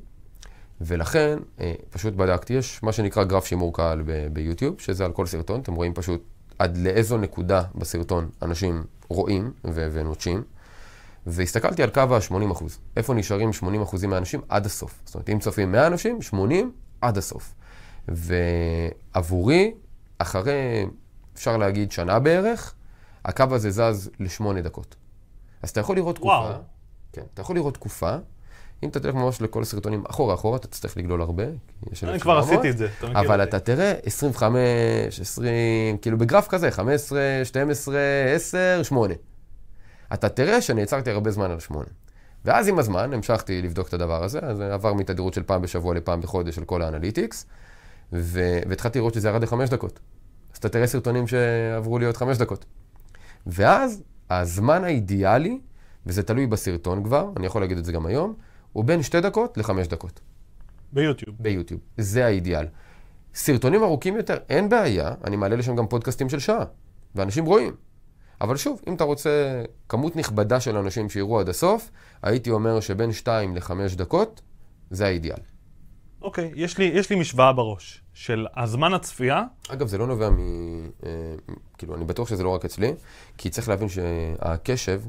ולכן אה, פשוט בדקתי, יש מה שנקרא גרף שימור קהל ב- ביוטיוב, שזה על כל סרטון, אתם רואים פשוט עד לאיזו נקודה בסרטון אנשים רואים ו- ונוטשים, והסתכלתי על קו ה-80%. איפה נשארים 80% מהאנשים עד הסוף. זאת אומרת, אם צופים 100 אנשים, 80 עד הסוף. ועבורי, אחרי, אפשר להגיד, שנה בערך, הקו הזה זז לשמונה דקות. אז אתה יכול לראות תקופה, וואו. כן, אתה יכול לראות תקופה, אם אתה תלך ממש לכל הסרטונים אחורה אחורה, אתה תצטרך לגלול הרבה, אני 1,700, כבר עשיתי את זה, אתה מכיר אבל. אתה תראה 25, 20, כאילו בגרף כזה, 15, 12, 10, 8. אתה תראה שנעצרתי הרבה זמן על 8. ואז עם הזמן המשכתי לבדוק את הדבר הזה, אז עבר מתדירות של פעם בשבוע לפעם בחודש של כל האנליטיקס, ו- והתחלתי לראות שזה ירד ל-5 דקות. אז אתה תראה סרטונים שעברו להיות 5 דקות. ואז הזמן האידיאלי, וזה תלוי בסרטון כבר, אני יכול להגיד את זה גם היום, הוא בין שתי דקות לחמש דקות ביוטיוב. ביוטיוב. זה האידיאל. סרטונים ארוכים יותר, אין בעיה, אני מעלה לשם גם פודקאסטים של שעה, ואנשים רואים. אבל שוב, אם אתה רוצה כמות נכבדה של אנשים שיראו עד הסוף, הייתי אומר שבין 2 ל-5 דקות, זה האידיאל. אוקיי, יש לי, יש לי משוואה בראש של הזמן הצפייה, אגב, זה לא נובע מ... אה, כאילו, אני בטוח שזה לא רק אצלי, כי צריך להבין שהקשב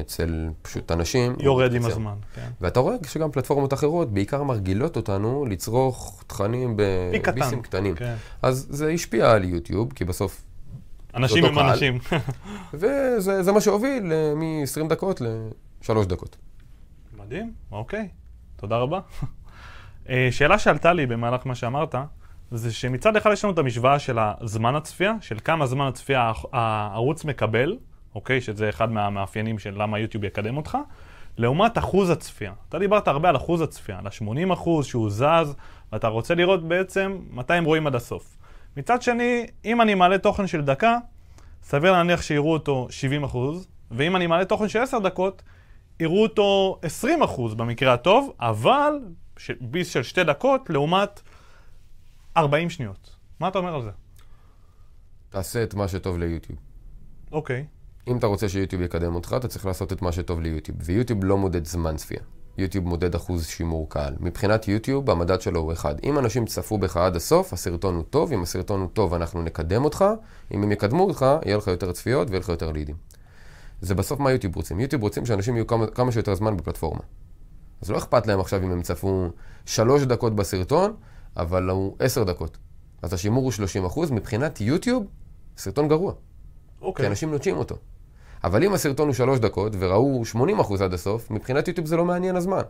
אצל פשוט אנשים... יורד עם. הזמן. כן. ואתה רואה שגם פלטפורמות אחרות בעיקר מרגילות אותנו לצרוך תכנים קטן. בביסים קטנים. כן. אז זה השפיע על יוטיוב, כי בסוף... אנשים הם קהל. אנשים. וזה זה מה שהוביל אה, מ-20 דקות ל-3 דקות. מדהים, אוקיי, תודה רבה. אה, שאלה שעלתה לי במהלך מה שאמרת, זה שמצד אחד יש לנו את המשוואה של הזמן הצפייה, של כמה זמן הצפייה הערוץ מקבל, אוקיי, שזה אחד מהמאפיינים של למה יוטיוב יקדם אותך, לעומת אחוז הצפייה. אתה דיברת הרבה על אחוז הצפייה, על ה-80 אחוז שהוא זז, ואתה רוצה לראות בעצם מתי הם רואים עד הסוף. מצד שני, אם אני מעלה תוכן של דקה, סביר להניח שיראו אותו 70 אחוז, ואם אני מעלה תוכן של 10 דקות, יראו אותו 20 אחוז במקרה הטוב, אבל ש- ביס של שתי דקות לעומת 40 שניות. מה אתה אומר על זה? תעשה את מה שטוב ליוטיוב. אוקיי, אם אתה רוצה שיוטיוב יקדם אותך, אתה צריך לעשות את מה שטוב ליוטיוב. ויוטיוב לא מודד זמן צפייה. יוטיוב מודד אחוז שימור קהל. מבחינת יוטיוב, המדד שלו הוא אחד. אם אנשים צפו בך עד הסוף, הסרטון הוא טוב. אם הסרטון הוא טוב, אנחנו נקדם אותך. אם הם יקדמו אותך, יהיה לך יותר צפיות ויהיה לך יותר לידים. זה בסוף מה יוטיוב רוצים. יוטיוב רוצים שאנשים יהיו כמה, כמה שיותר זמן בפלטפורמה. אז לא אכפת להם עכשיו אם הם צפו שלוש דקות בסרטון, אבל הוא עשר דקות. אז השימור הוא 30 אחוז. מבחינת יוטיוב, סרטון גרוע. כי אוקיי. אנשים נוטשים אותו. אבל אם הסרטון הוא שלוש דקות וראו 80% עד הסוף, מבחינת יוטיוב זה לא מעניין הזמן.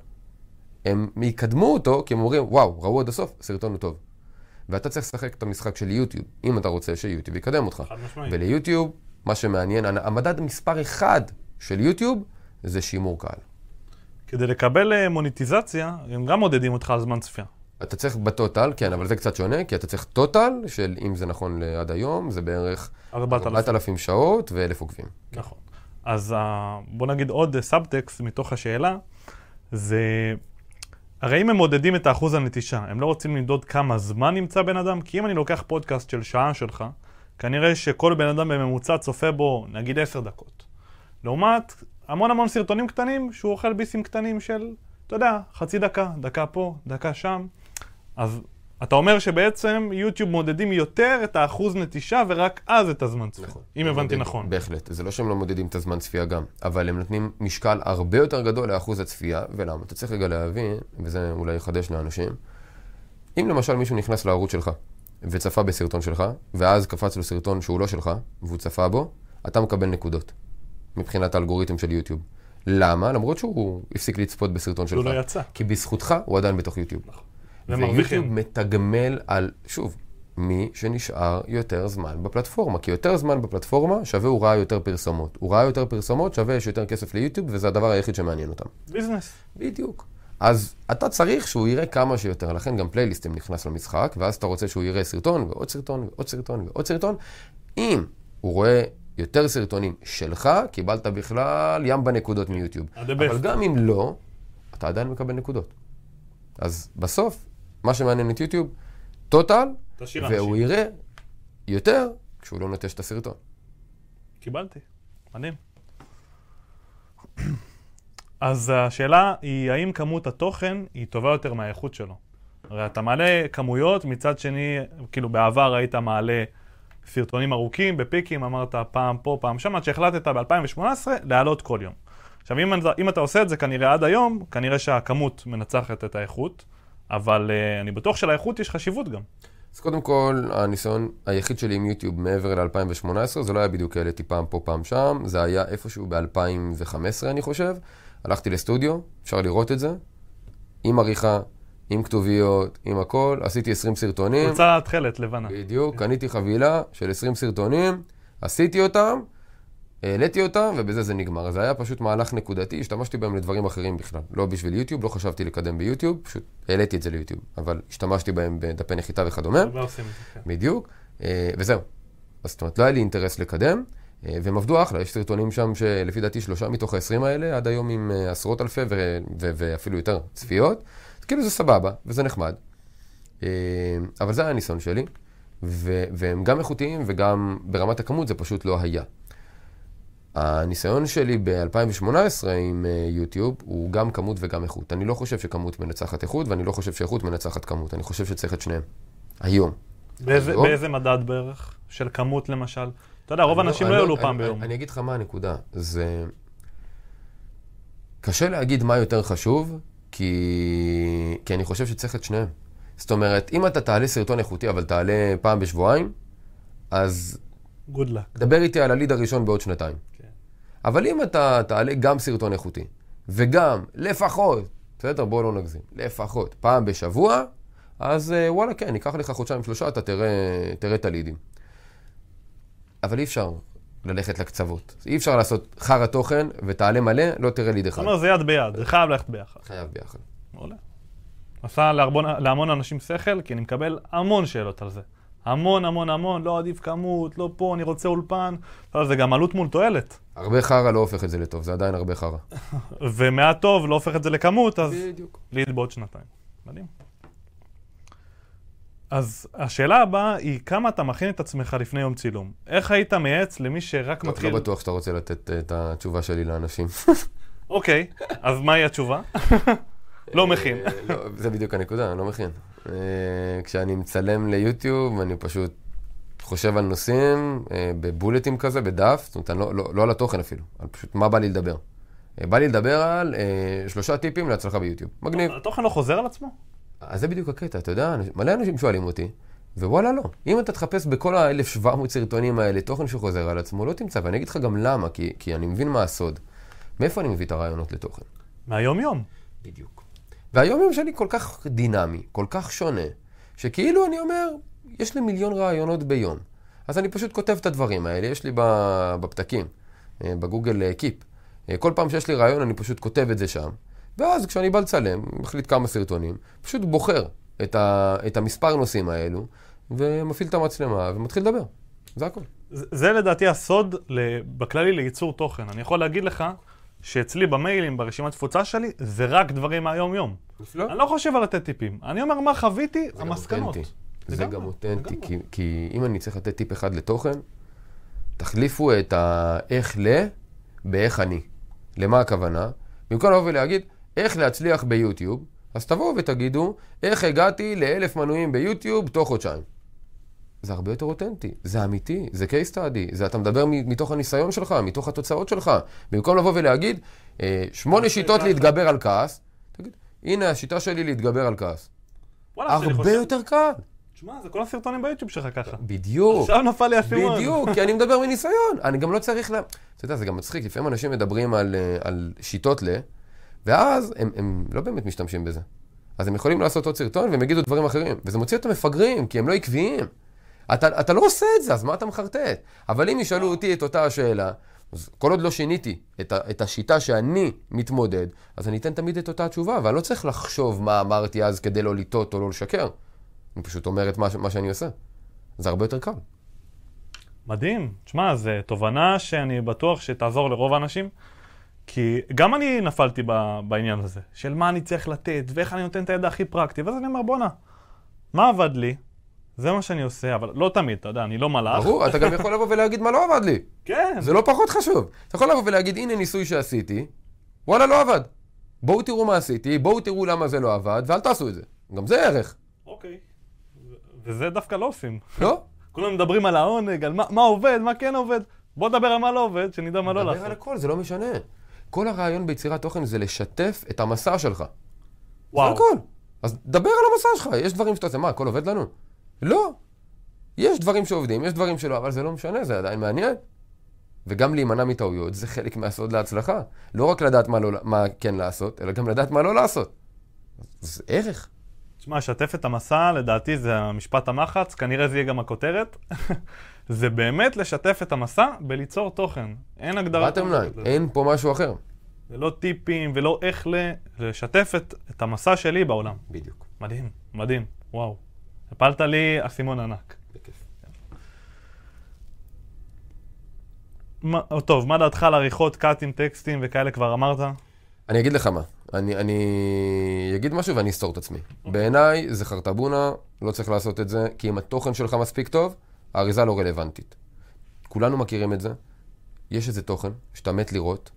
הם יקדמו אותו כי הם אומרים, וואו, ראו עד הסוף, הסרטון הוא טוב. ואתה צריך לשחק את המשחק של יוטיוב, אם אתה רוצה שיוטיוב יקדם אותך. וליוטיוב, מה שמעניין, המדד מספר אחד של יוטיוב זה שימור קהל. כדי לקבל אה, מוניטיזציה, הם גם מודדים אותך על זמן צפייה. אתה צריך ב-total, כן, אבל זה קצת שונה, כי אתה צריך total של, אם זה נכון לעד היום, זה בערך 4,000. 4,000 שעות ו-1,000 עוקבים. נכון. אז אה, בוא נגיד עוד סאבטקסט מתוך השאלה, זה... הרי אם הם מודדים את האחוז הנטישה, הם לא רוצים למדוד כמה זמן נמצא בן אדם, כי אם אני לוקח פודקאסט של שעה שלך, כנראה שכל בן אדם בממוצע צופה בו נגיד עשר דקות. לעומת המון המון סרטונים קטנים שהוא אוכל ביסים קטנים של, אתה יודע, חצי דקה, דקה פה, דקה שם. אז אתה אומר שבעצם יוטיוב מודדים יותר את האחוז נטישה ורק אז את הזמן צפייה. נכון. אם הבנתי מודדים, נכון. בהחלט. זה לא שהם לא מודדים את הזמן צפייה גם, אבל הם נותנים משקל הרבה יותר גדול לאחוז הצפייה, ולמה? אתה צריך רגע להבין, וזה אולי יחדש לאנשים, אם למשל מישהו נכנס לערוץ שלך, וצפה בסרטון שלך, ואז קפץ לו סרטון שהוא לא שלך, והוא צפה בו, אתה מקבל נקודות, מבחינת האלגוריתם של יוטיוב. למה? למרות שהוא הפסיק לצפות בסרטון שלך. הוא לא יצא. כי בזכותך הוא עדיין בתוך יוטיוב. ומרוויחים. ויוטיוב מתגמל על, שוב, מי שנשאר יותר זמן בפלטפורמה. כי יותר זמן בפלטפורמה שווה הוא ראה יותר פרסומות. הוא ראה יותר פרסומות שווה יש יותר כסף ליוטיוב, וזה הדבר היחיד שמעניין אותם. ביזנס. בדיוק. אז אתה צריך שהוא יראה כמה שיותר, לכן גם פלייליסטים נכנס למשחק, ואז אתה רוצה שהוא יראה סרטון ועוד סרטון ועוד סרטון ועוד סרטון. אם הוא רואה יותר סרטונים שלך, קיבלת בכלל ים בנקודות מיוטיוב. אבל גם אם לא, אתה עדיין מקבל נקודות. אז בסוף, מה שמעניין את יוטיוב, טוטל, והוא אנשים. יראה יותר כשהוא לא נוטש את הסרטון. קיבלתי. מדהים. אז השאלה היא, האם כמות התוכן היא טובה יותר מהאיכות שלו? הרי אתה מעלה כמויות, מצד שני, כאילו בעבר היית מעלה סרטונים ארוכים, בפיקים, אמרת פעם פה, פעם שם, עד שהחלטת ב-2018 להעלות כל יום. עכשיו, אם, אם אתה עושה את זה כנראה עד היום, כנראה שהכמות מנצחת את האיכות, אבל uh, אני בטוח שלאיכות יש חשיבות גם. אז קודם כל, הניסיון היחיד שלי עם יוטיוב מעבר ל-2018, זה לא היה בדיוק העליתי פעם פה, פעם שם, זה היה איפשהו ב-2015, אני חושב. הלכתי לסטודיו, אפשר לראות את זה, עם עריכה, עם כתוביות, עם הכל, עשיתי 20 סרטונים. חולצה תכלת לבנה. בדיוק, קניתי חבילה של 20 סרטונים, עשיתי אותם, העליתי אותם, ובזה זה נגמר. זה היה פשוט מהלך נקודתי, השתמשתי בהם לדברים אחרים בכלל. לא בשביל יוטיוב, לא חשבתי לקדם ביוטיוב, פשוט העליתי את זה ליוטיוב. אבל השתמשתי בהם בדפי נחיתה וכדומה. הרבה עושים את זה, כן. בדיוק, אה, וזהו. אז זאת אומרת, לא היה לי אינטרס לקדם. אה, והם עבדו אחלה, יש סרטונים שם שלפי דעתי שלושה מתוך ה-20 האלה, עד היום עם אה, עשרות אלפי ו- ו- ואפילו יותר צפיות. אז כאילו זה סבבה, וזה נחמד. אבל זה היה הניסיון שלי, ו- והם גם איכותיים וגם ברמת הכמות זה פשוט לא היה. הניסיון שלי ב-2018 עם אה, יוטיוב הוא גם כמות וגם איכות. אני לא חושב שכמות מנצחת איכות, ואני לא חושב שאיכות מנצחת כמות. אני חושב שצריך את שניהם. היום. באיזה, היום? באיזה מדד בערך? של כמות למשל? אתה יודע, רוב אני האנשים אני לא יעלו פעם ביום. אני אגיד לך מה הנקודה. זה... קשה להגיד מה יותר חשוב, כי... כי אני חושב שצריך את שניהם. זאת אומרת, אם אתה תעלה סרטון איכותי, אבל תעלה פעם בשבועיים, אז גוד לק. דבר איתי על הליד הראשון בעוד שנתיים. אבל אם אתה תעלה גם סרטון איכותי, וגם לפחות, בסדר, בואו לא נגזים, לפחות פעם בשבוע, אז אה, וואלה, כן, ייקח לך חודשיים שלושה, אתה תראה, תראה את הלידים. אבל אי אפשר ללכת לקצוות. אי אפשר לעשות חרא תוכן ותעלה מלא, לא תראה ליד זאת אחד. אומרת, זה יד ביד, זה חייב ללכת ביחד. חייב ביחד. מעולה. עשה להרבון, להמון אנשים שכל, כי אני מקבל המון שאלות על זה. המון המון המון, לא עדיף כמות, לא פה, אני רוצה אולפן. אבל זה גם עלות מול תועלת. הרבה חרא לא הופך את זה לטוב, זה עדיין הרבה חרא. ומעט טוב לא הופך את זה לכמות, אז בדיוק. ליד בעוד שנתיים. מדהים. אז השאלה הבאה היא כמה אתה מכין את עצמך לפני יום צילום. איך היית מייעץ למי שרק לא, מתחיל... לא בטוח שאתה רוצה לתת אה, את התשובה שלי לאנשים. אוקיי, אז מהי התשובה? לא מכין. אה, לא, זה בדיוק הנקודה, אני לא מכין. אה, כשאני מצלם ליוטיוב, אני פשוט חושב על נושאים אה, בבולטים כזה, בדף, זאת אומרת, אני לא, לא, לא על התוכן אפילו, על פשוט מה בא לי לדבר. בא לי לדבר על אה, שלושה טיפים להצלחה ביוטיוב. מגניב. התוכן לא חוזר על עצמו? אז זה בדיוק הקטע, אתה יודע, מלא אנשים שואלים אותי, ווואלה לא. אם אתה תחפש בכל ה-1700 סרטונים האלה תוכן שחוזר על עצמו, לא תמצא, ואני אגיד לך גם למה, כי, כי אני מבין מה הסוד. מאיפה אני מביא את הרעיונות לתוכן? מהיום-יום. בדיוק. והיום יום שלי כל כך דינמי, כל כך שונה, שכאילו אני אומר, יש לי מיליון רעיונות ביום. אז אני פשוט כותב את הדברים האלה, יש לי בפתקים, אה, בגוגל אה, קיפ. אה, כל פעם שיש לי רעיון אני פשוט כותב את זה שם, ואז כשאני בא לצלם, מחליט כמה סרטונים, פשוט בוחר את, ה- את המספר נושאים האלו, ומפעיל את המצלמה ומתחיל לדבר. זה הכל. זה זה לדעתי הסוד בכללי לייצור תוכן. אני יכול להגיד לך שאצלי במיילים, ברשימת תפוצה שלי, זה רק דברים מהיום-יום. נפלא. אני לא חושב על לתת טיפים. אני אומר מה חוויתי, זה גם המסקנות. אותנטי. זה לגמרי, גם אותנטי. כי, כי אם אני צריך לתת טיפ אחד לתוכן, תחליפו את האיך ל באיך אני. למה הכוונה? במקום לבוא ולהגיד איך להצליח ביוטיוב, אז תבואו ותגידו איך הגעתי לאלף מנויים ביוטיוב תוך חודשיים. זה הרבה יותר אותנטי, זה אמיתי, זה case study, זה אתה מדבר מתוך הניסיון שלך, מתוך התוצאות שלך. במקום לבוא ולהגיד, אה, שמונה שיטות להתגבר על כעס, תגיד, הנה השיטה שלי להתגבר על כעס. הרבה יותר קל. תשמע, זה כל הסרטונים ביוטיוב שלך ככה. בדיוק. עכשיו נפל לי האסימון. בדיוק, כי אני מדבר מניסיון. אני גם לא צריך ל... אתה יודע, זה גם מצחיק, לפעמים אנשים מדברים על, אה, על שיטות ל... ואז הם, הם לא באמת משתמשים בזה. אז הם יכולים לעשות עוד סרטון והם יגידו דברים אחרים. וזה מוציא אותם מפגרים, כי הם לא עקביים. אתה, אתה לא עושה את זה, אז מה אתה מחרטט? אבל אם ישאלו אותי את אותה השאלה, אז כל עוד לא שיניתי את, ה, את השיטה שאני מתמודד, אז אני אתן תמיד את אותה התשובה, ואני לא צריך לחשוב מה אמרתי אז כדי לא לטעות או לא לשקר. אני פשוט אומר את מה, מה שאני עושה. זה הרבה יותר קל. מדהים. תשמע, זו תובנה שאני בטוח שתעזור לרוב האנשים. כי גם אני נפלתי ב- בעניין הזה, של מה אני צריך לתת, ואיך אני נותן את הידע הכי פרקטי, ואז אני אומר, בואנה, מה עבד לי? זה מה שאני עושה, אבל לא תמיד, אתה יודע, אני לא מלאך. ברור, אתה גם יכול לבוא ולהגיד מה לא עבד לי. כן. זה לא פחות חשוב. אתה יכול לבוא ולהגיד, הנה ניסוי שעשיתי, וואלה, לא עבד. בואו תראו מה עשיתי, בואו תראו למה זה לא עבד, ואל תעשו את זה. גם זה ערך, אוקיי. וזה דווקא לא עושים. לא? כולם מדברים על העונג, על מה, מה עובד, מה כן עובד. בוא נדבר על מה לא עובד, שנדע מה לא לעשות. על הכל, זה לא משנה. כל הרעיון ביצירת תוכן זה לשתף את המסע שלך. וואו. זה הכל. אז דבר על המסע שלך, יש דברים שאתה עושה, מה, הכל עובד לנו? לא. יש דברים שעובדים, יש דברים שלא, אבל זה לא משנה, זה עדיין מעניין. וגם להימנע מטעויות, זה חלק מהסוד להצלחה. לא רק לדעת מה, לא, מה כן לעשות, אלא גם לדעת מה לא לעשות. זה ערך. תשמע, שתף את המסע, לדעתי זה המשפט המחץ, כנראה זה יהיה גם הכותרת. זה באמת לשתף את המסע בליצור תוכן. אין הגדרה. בטם ליין. אין פה משהו אחר. זה לא טיפים ולא איך ל... לשתף את, את המסע שלי בעולם. בדיוק. מדהים, מדהים, וואו. הפלת לי אסימון ענק. מה- טוב, מה דעתך על עריכות קאטים, טקסטים וכאלה כבר אמרת? אני אגיד לך מה, אני, אני אגיד משהו ואני אסתור את עצמי. בעיניי זה חרטבונה, לא צריך לעשות את זה, כי אם התוכן שלך מספיק טוב, האריזה לא רלוונטית. כולנו מכירים את זה, יש איזה תוכן שאתה מת לראות,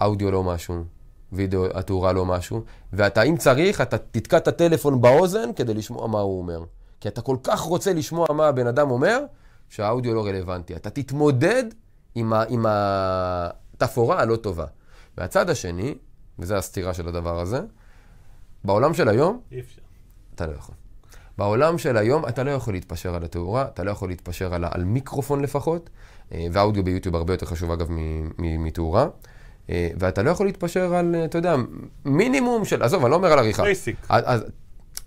אודיו לא משהו, וידאו, התאורה לא משהו, ואתה, אם צריך, אתה תתקע את הטלפון באוזן כדי לשמוע מה הוא אומר. כי אתה כל כך רוצה לשמוע מה הבן אדם אומר, שהאודיו לא רלוונטי. אתה תתמודד עם, ה, עם התפאורה הלא טובה. והצד השני, וזו הסתירה של הדבר הזה, בעולם של היום, אי אפשר. אתה לא יכול. בעולם של היום אתה לא יכול להתפשר על התאורה, אתה לא יכול להתפשר על, על מיקרופון לפחות, אה, והאודיו ביוטיוב הרבה יותר חשוב אגב מתאורה, אה, ואתה לא יכול להתפשר על, אה, אתה יודע, מינימום של, עזוב, אני לא אומר על עריכה. Basic.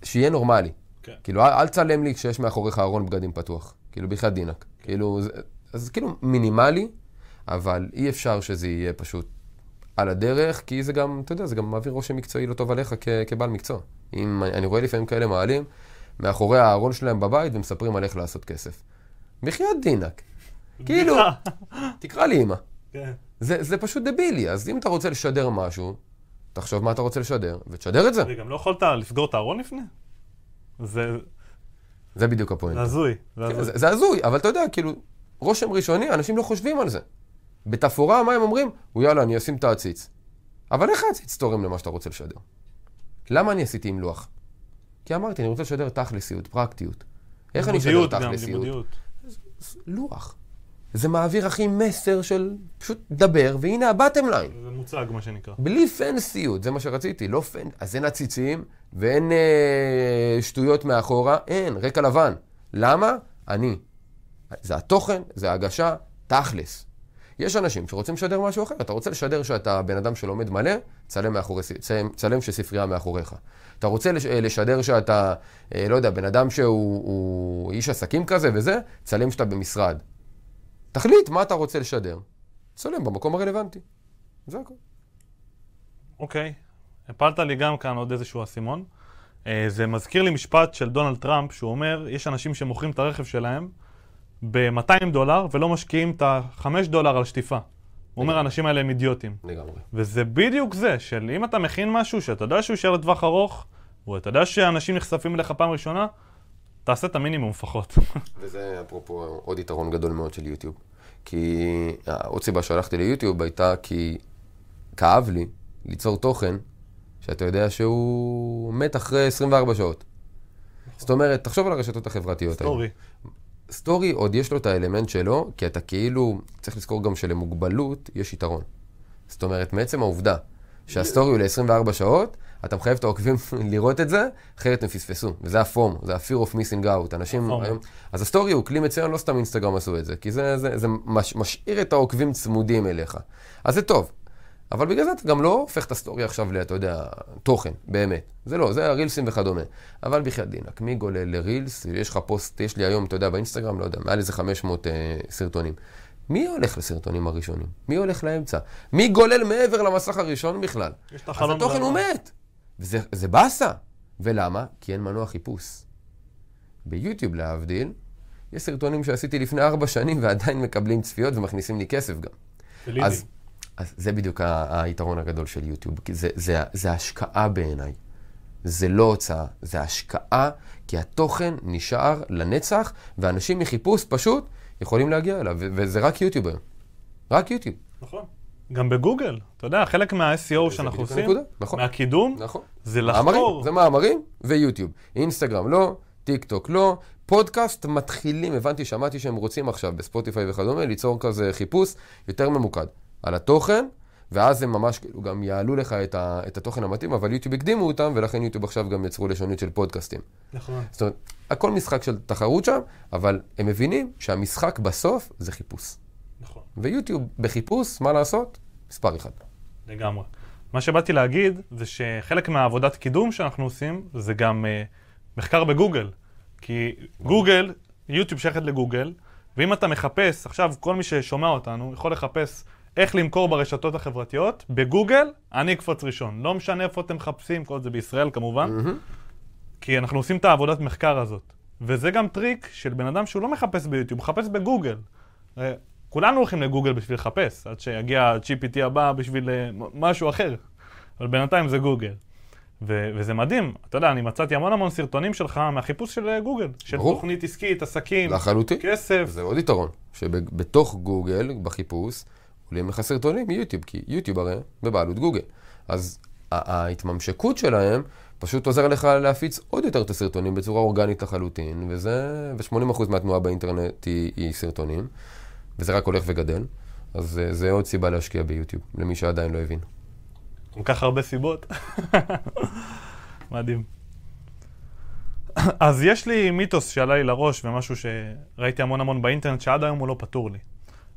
שיהיה נורמלי. כן. כאילו, אל, אל תצלם לי כשיש מאחוריך ארון בגדים פתוח. כאילו, בחייאת דינאק. כאילו, זה, אז כאילו מינימלי, אבל אי אפשר שזה יהיה פשוט על הדרך, כי זה גם, אתה יודע, זה גם מעביר רושם מקצועי לא טוב עליך כ, כבעל מקצוע. אם אני, אני רואה לפעמים כאלה מעלים מאחורי הארון שלהם בבית ומספרים על איך לעשות כסף. בחייאת דינק. כאילו, תקרא לי אמא. כן. זה, זה פשוט דבילי, אז אם אתה רוצה לשדר משהו, תחשוב מה אתה רוצה לשדר, ותשדר את זה. וגם לא יכולת לסגור את הארון לפני? זה זה בדיוק הפואנט. זה הזוי. זה כן, הזוי. זה, הזוי, אבל אתה יודע, כאילו, רושם ראשוני, אנשים לא חושבים על זה. בתפאורה, מה הם אומרים? הוא יאללה, אני אשים את העציץ. אבל איך העציץ תורם למה שאתה רוצה לשדר? למה אני עשיתי עם לוח? כי אמרתי, אני רוצה לשדר תכלסיות, פרקטיות. איך אני אשדר תכלסיות? לימודיות. לוח. זה מעביר, אחי, מסר של פשוט דבר, והנה הבטם ליין. זה מוצג, מה שנקרא. בלי פנסיות, זה מה שרציתי, לא פנ... אז אין עציצים ואין אה, שטויות מאחורה, אין, רקע לבן. למה? אני. זה התוכן, זה ההגשה, תכלס. יש אנשים שרוצים לשדר משהו אחר. אתה רוצה לשדר שאתה בן אדם שלומד מלא, צלם, מאחורי, צלם, צלם שספרייה מאחוריך. אתה רוצה לש, אה, לשדר שאתה, אה, לא יודע, בן אדם שהוא הוא איש עסקים כזה וזה, צלם שאתה במשרד. תחליט מה אתה רוצה לשדר. צלם במקום הרלוונטי. זה הכול. אוקיי. הפלת לי גם כאן עוד איזשהו אסימון. אה, זה מזכיר לי משפט של דונלד טראמפ, שהוא אומר, יש אנשים שמוכרים את הרכב שלהם ב-200 דולר ולא משקיעים את ה-5 דולר על שטיפה. הוא אומר, האנשים האלה הם אידיוטים. לגמרי. וזה בדיוק זה, של אם אתה מכין משהו שאתה יודע שהוא יישאר לטווח ארוך, ואתה יודע שאנשים נחשפים אליך פעם ראשונה, תעשה את המינימום לפחות. וזה אפרופו עוד יתרון גדול מאוד של יוטיוב. כי עוד סיבה שהלכתי ליוטיוב הייתה כי כאב לי ליצור תוכן שאתה יודע שהוא מת אחרי 24 שעות. זאת אומרת, תחשוב על הרשתות החברתיות. סטורי. סטורי עוד יש לו את האלמנט שלו, כי אתה כאילו, צריך לזכור גם שלמוגבלות יש יתרון. זאת אומרת, מעצם העובדה שהסטורי הוא ל-24 שעות, אתה מחייב את העוקבים לראות את זה, אחרת הם פספסו. וזה ה-FOMO, זה ה-fear of missing out. אנשים. היום... אז הסטורי הוא כלי מצוין, לא סתם אינסטגרם עשו את זה, כי זה, זה, זה מש, משאיר את העוקבים צמודים אליך. אז זה טוב. אבל בגלל זה אתה גם לא הופך את הסטורי עכשיו ל, אתה יודע, תוכן, באמת. זה לא, זה הרילסים וכדומה. אבל בחייאת דינק, מי גולל לרילס? יש לך פוסט, יש לי היום, אתה יודע, באינסטגרם, לא יודע, מעל איזה 500 אה, סרטונים. מי הולך לסרטונים הראשונים? מי הולך לאמצע? מי גולל מעבר למסך הראשון בכלל? אז התוכן הוא. מת. וזה זה באסה. ולמה? כי אין מנוע חיפוש. ביוטיוב, להבדיל, יש סרטונים שעשיתי לפני ארבע שנים ועדיין מקבלים צפיות ומכניסים לי כסף גם. אז, אז זה בדיוק ה- היתרון הגדול של יוטיוב, כי זה, זה, זה השקעה בעיניי. זה לא הוצאה, זה השקעה, כי התוכן נשאר לנצח, ואנשים מחיפוש פשוט יכולים להגיע אליו, ו- וזה רק יוטיוב היום. רק יוטיוב. נכון. גם בגוגל, אתה יודע, חלק מה-SEO שאנחנו עושים, הנקודה, נכון. מהקידום, נכון. זה מאמרים, לחקור. זה מאמרים ויוטיוב. אינסטגרם לא, טיק טוק לא. פודקאסט מתחילים, הבנתי, שמעתי שהם רוצים עכשיו בספוטיפיי וכדומה, ליצור כזה חיפוש יותר ממוקד על התוכן, ואז הם ממש כאילו גם יעלו לך את, ה, את התוכן המתאים, אבל יוטיוב הקדימו אותם, ולכן יוטיוב עכשיו גם יצרו לשונית של פודקאסטים. נכון. זאת אומרת, הכל משחק של תחרות שם, אבל הם מבינים שהמשחק בסוף זה חיפוש. ויוטיוב בחיפוש, מה לעשות? מספר אחד. לגמרי. מה שבאתי להגיד זה שחלק מהעבודת קידום שאנחנו עושים זה גם uh, מחקר בגוגל. כי גוגל, יוטיוב שייכת לגוגל, ואם אתה מחפש, עכשיו כל מי ששומע אותנו יכול לחפש איך למכור ברשתות החברתיות, בגוגל אני אקפוץ ראשון. לא משנה איפה אתם מחפשים, כל זה בישראל כמובן, מהמם. כי אנחנו עושים את העבודת מחקר הזאת. וזה גם טריק של בן אדם שהוא לא מחפש ביוטיוב, הוא מחפש בגוגל. כולנו הולכים לגוגל בשביל לחפש, עד שיגיע ה-GPT הבא בשביל אה, משהו אחר. אבל בינתיים זה גוגל. ו- וזה מדהים, אתה יודע, אני מצאתי המון המון סרטונים שלך מהחיפוש של אה, גוגל. של ברור. תוכנית עסקית, עסקים, לחלוטין. כסף. זה עוד יתרון, שבתוך גוגל, בחיפוש, עולים לך סרטונים מיוטיוב, כי יוטיוב הרי בבעלות גוגל. אז ההתממשקות שלהם פשוט עוזר לך להפיץ עוד יותר את הסרטונים בצורה אורגנית לחלוטין, וזה, ו-80% מהתנועה באינטרנט היא, היא סרטונים, וזה רק הולך וגדל. אז אה, זה עוד סיבה להשקיע ביוטיוב, למי שעדיין לא הבין. כל כך הרבה סיבות. מדהים. אז יש לי מיתוס שעלה לי לראש ומשהו שראיתי המון המון באינטרנט שעד היום הוא לא פתור לי.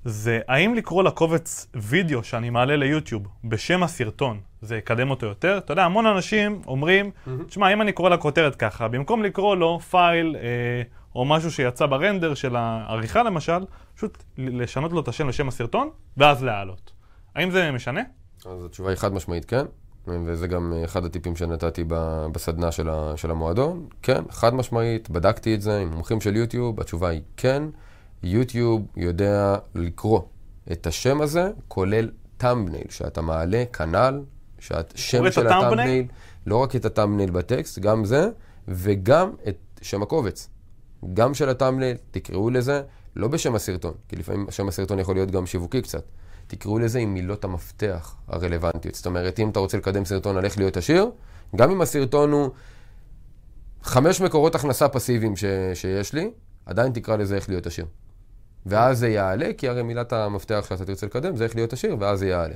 זה האם לקרוא לקובץ וידאו שאני מעלה ליוטיוב בשם הסרטון, זה יקדם אותו יותר? אתה יודע, המון אנשים אומרים, תשמע, אם אני קורא לכותרת ככה, במקום לקרוא לו פייל אה, או משהו שיצא ברנדר של העריכה למשל, פשוט לשנות לו את השם לשם הסרטון, ואז להעלות. האם זה משנה? אז התשובה היא חד משמעית כן, וזה גם אחד הטיפים שנתתי בסדנה של, ה- של המועדון. כן, חד משמעית, בדקתי את זה עם מומחים של יוטיוב, התשובה היא כן. יוטיוב יודע לקרוא את השם הזה, כולל thumbnail, שאתה מעלה, כנ"ל, שהשם את של? ה-thumbnail, לא רק את ה-thumbnail בטקסט, גם זה, וגם את שם הקובץ. גם של ה-thumbnail, תקראו לזה, לא בשם הסרטון, כי לפעמים שם הסרטון יכול להיות גם שיווקי קצת. תקראו לזה עם מילות המפתח הרלוונטיות. זאת אומרת, אם אתה רוצה לקדם סרטון על איך להיות עשיר, גם אם הסרטון הוא חמש מקורות הכנסה פסיביים ש... שיש לי, עדיין תקרא לזה איך להיות עשיר. ואז זה יעלה, כי הרי מילת המפתח שאתה תרצה לקדם זה איך להיות עשיר, ואז זה יעלה.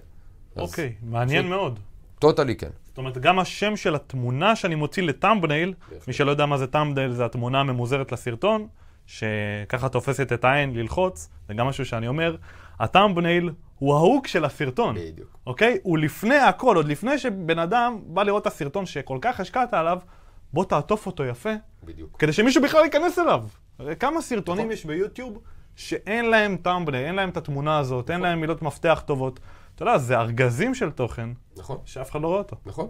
אוקיי, מעניין פשוט- מאוד. טוטלי כן. זאת אומרת, גם השם של התמונה שאני מוציא לטאמבנייל, מי שלא יודע מה זה טאמבנייל, זה התמונה הממוזרת לסרטון, שככה תופסת את העין ללחוץ, זה גם משהו שאני אומר, ה-thumbnail הוא ההוק של הסרטון, בדיוק. אוקיי? הוא לפני הכל, עוד לפני שבן אדם בא לראות את הסרטון שכל כך השקעת עליו, בוא תעטוף אותו יפה, בדיוק. כדי שמישהו בכלל ייכנס אליו. כמה סרטונים נכון. יש ביוטיוב שאין להם thumbnail, אין להם את התמונה הזאת, אין להם מילות מפתח טובות. אתה יודע, זה ארגזים של תוכן נכון, שאף אחד לא רואה אותו. נכון,